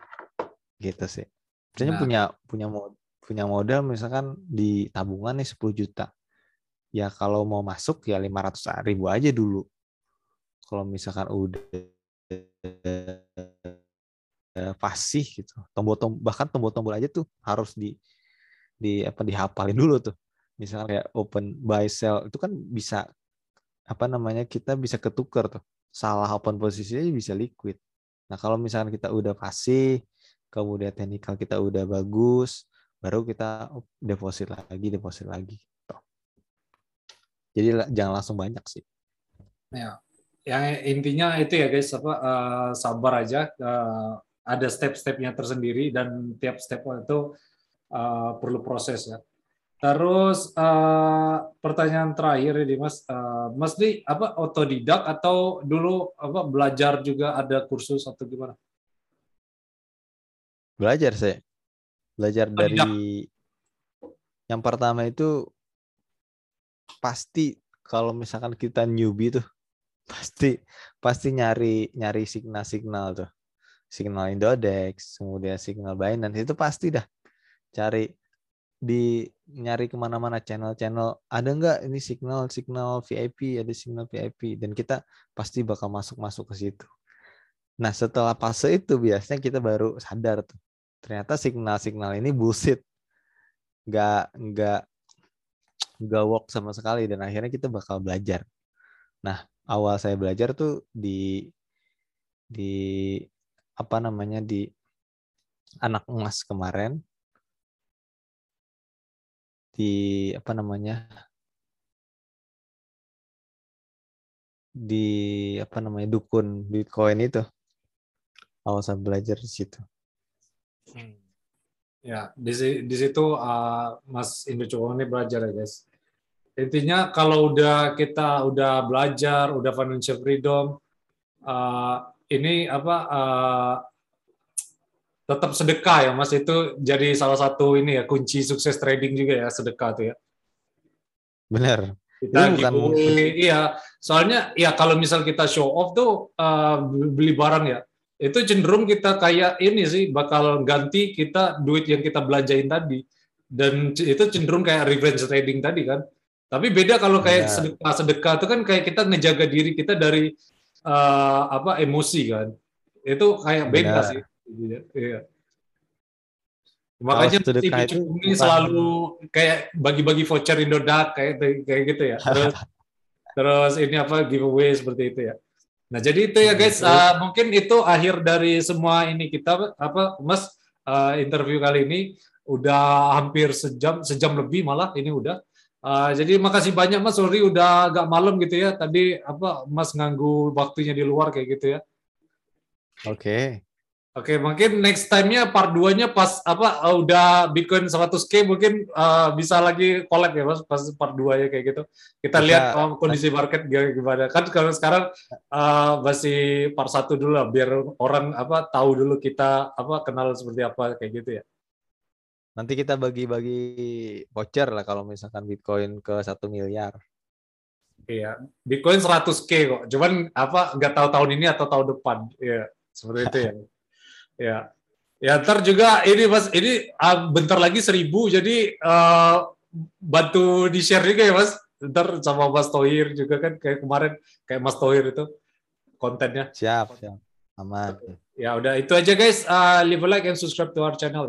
gitu sih. Misalnya nah. punya punya punya modal misalkan di tabungan nih 10 juta. Ya kalau mau masuk ya 500 ribu aja dulu. Kalau misalkan udah fasih gitu. Tombol-tombol bahkan tombol-tombol aja tuh harus di di apa dihafalin dulu tuh. Misalnya kayak open buy sell itu kan bisa apa namanya kita bisa ketukar tuh. Salah open posisinya bisa liquid. Nah, kalau misalkan kita udah fasih kemudian teknikal kita udah bagus, baru kita deposit lagi, deposit lagi. Gitu. Jadi jangan langsung banyak sih. Ya, yang intinya itu ya guys, apa uh, sabar aja. Uh, ada step-stepnya tersendiri dan tiap step itu uh, perlu proses ya. Terus uh, pertanyaan terakhir ini Mas, uh, Mas di apa otodidak atau dulu apa belajar juga ada kursus atau gimana? Belajar saya. Belajar oh, dari yang pertama itu pasti kalau misalkan kita newbie tuh pasti pasti nyari nyari signal-signal tuh. Signal Indodex, kemudian signal Binance itu pasti dah cari di nyari ke mana-mana channel-channel. Ada nggak ini signal signal VIP ada signal VIP dan kita pasti bakal masuk masuk ke situ. Nah setelah fase itu biasanya kita baru sadar tuh ternyata signal-signal ini bullshit. Nggak nggak nggak work sama sekali dan akhirnya kita bakal belajar. Nah awal saya belajar tuh di di apa namanya di anak emas kemarin di apa namanya di apa namanya dukun Bitcoin itu awal belajar di situ Hmm. Ya, di, di situ uh, Mas Indo ini belajar ya guys. Intinya kalau udah kita udah belajar, udah financial freedom, uh, ini apa uh, tetap sedekah ya Mas itu jadi salah satu ini ya kunci sukses trading juga ya sedekah tuh ya. Benar. Kita bukan iya, soalnya ya kalau misal kita show off tuh uh, beli barang ya, itu cenderung kita kayak ini sih bakal ganti kita duit yang kita belanjain tadi dan itu cenderung kayak revenge trading tadi kan. Tapi beda kalau kayak ya. sedekah sedekah itu kan kayak kita ngejaga diri kita dari uh, apa emosi kan. Itu kayak beda Benar. sih. Iya. Makanya TV ini selalu kayak bagi-bagi voucher Indodax kayak kayak gitu ya. Terus terus ini apa giveaway seperti itu ya. Nah, jadi itu ya guys, uh, mungkin itu akhir dari semua ini kita apa Mas uh, interview kali ini udah hampir sejam sejam lebih malah ini udah. Uh, jadi makasih banyak Mas sorry udah agak malam gitu ya. Tadi apa Mas nganggu waktunya di luar kayak gitu ya. Oke. Okay. Oke, mungkin next time-nya part 2-nya pas apa uh, udah Bitcoin 100k mungkin uh, bisa lagi collab ya Mas pas part 2 ya kayak gitu. Kita lihat uh, kondisi market gimana. Kan kalau sekarang uh, masih part 1 dulu lah biar orang apa tahu dulu kita apa kenal seperti apa kayak gitu ya. Nanti kita bagi-bagi voucher lah kalau misalkan Bitcoin ke satu miliar. Iya, Bitcoin 100k kok. Cuman apa nggak tahu tahun ini atau tahun depan. Iya, seperti itu ya. Ya, ya ntar juga ini mas, ini uh, bentar lagi seribu, jadi uh, bantu di share juga ya mas. Ntar sama Mas Tohir juga kan kayak kemarin kayak Mas Tohir itu kontennya. Siap, siap. Aman. Ya udah itu aja guys. Uh, leave a like and subscribe to our channel.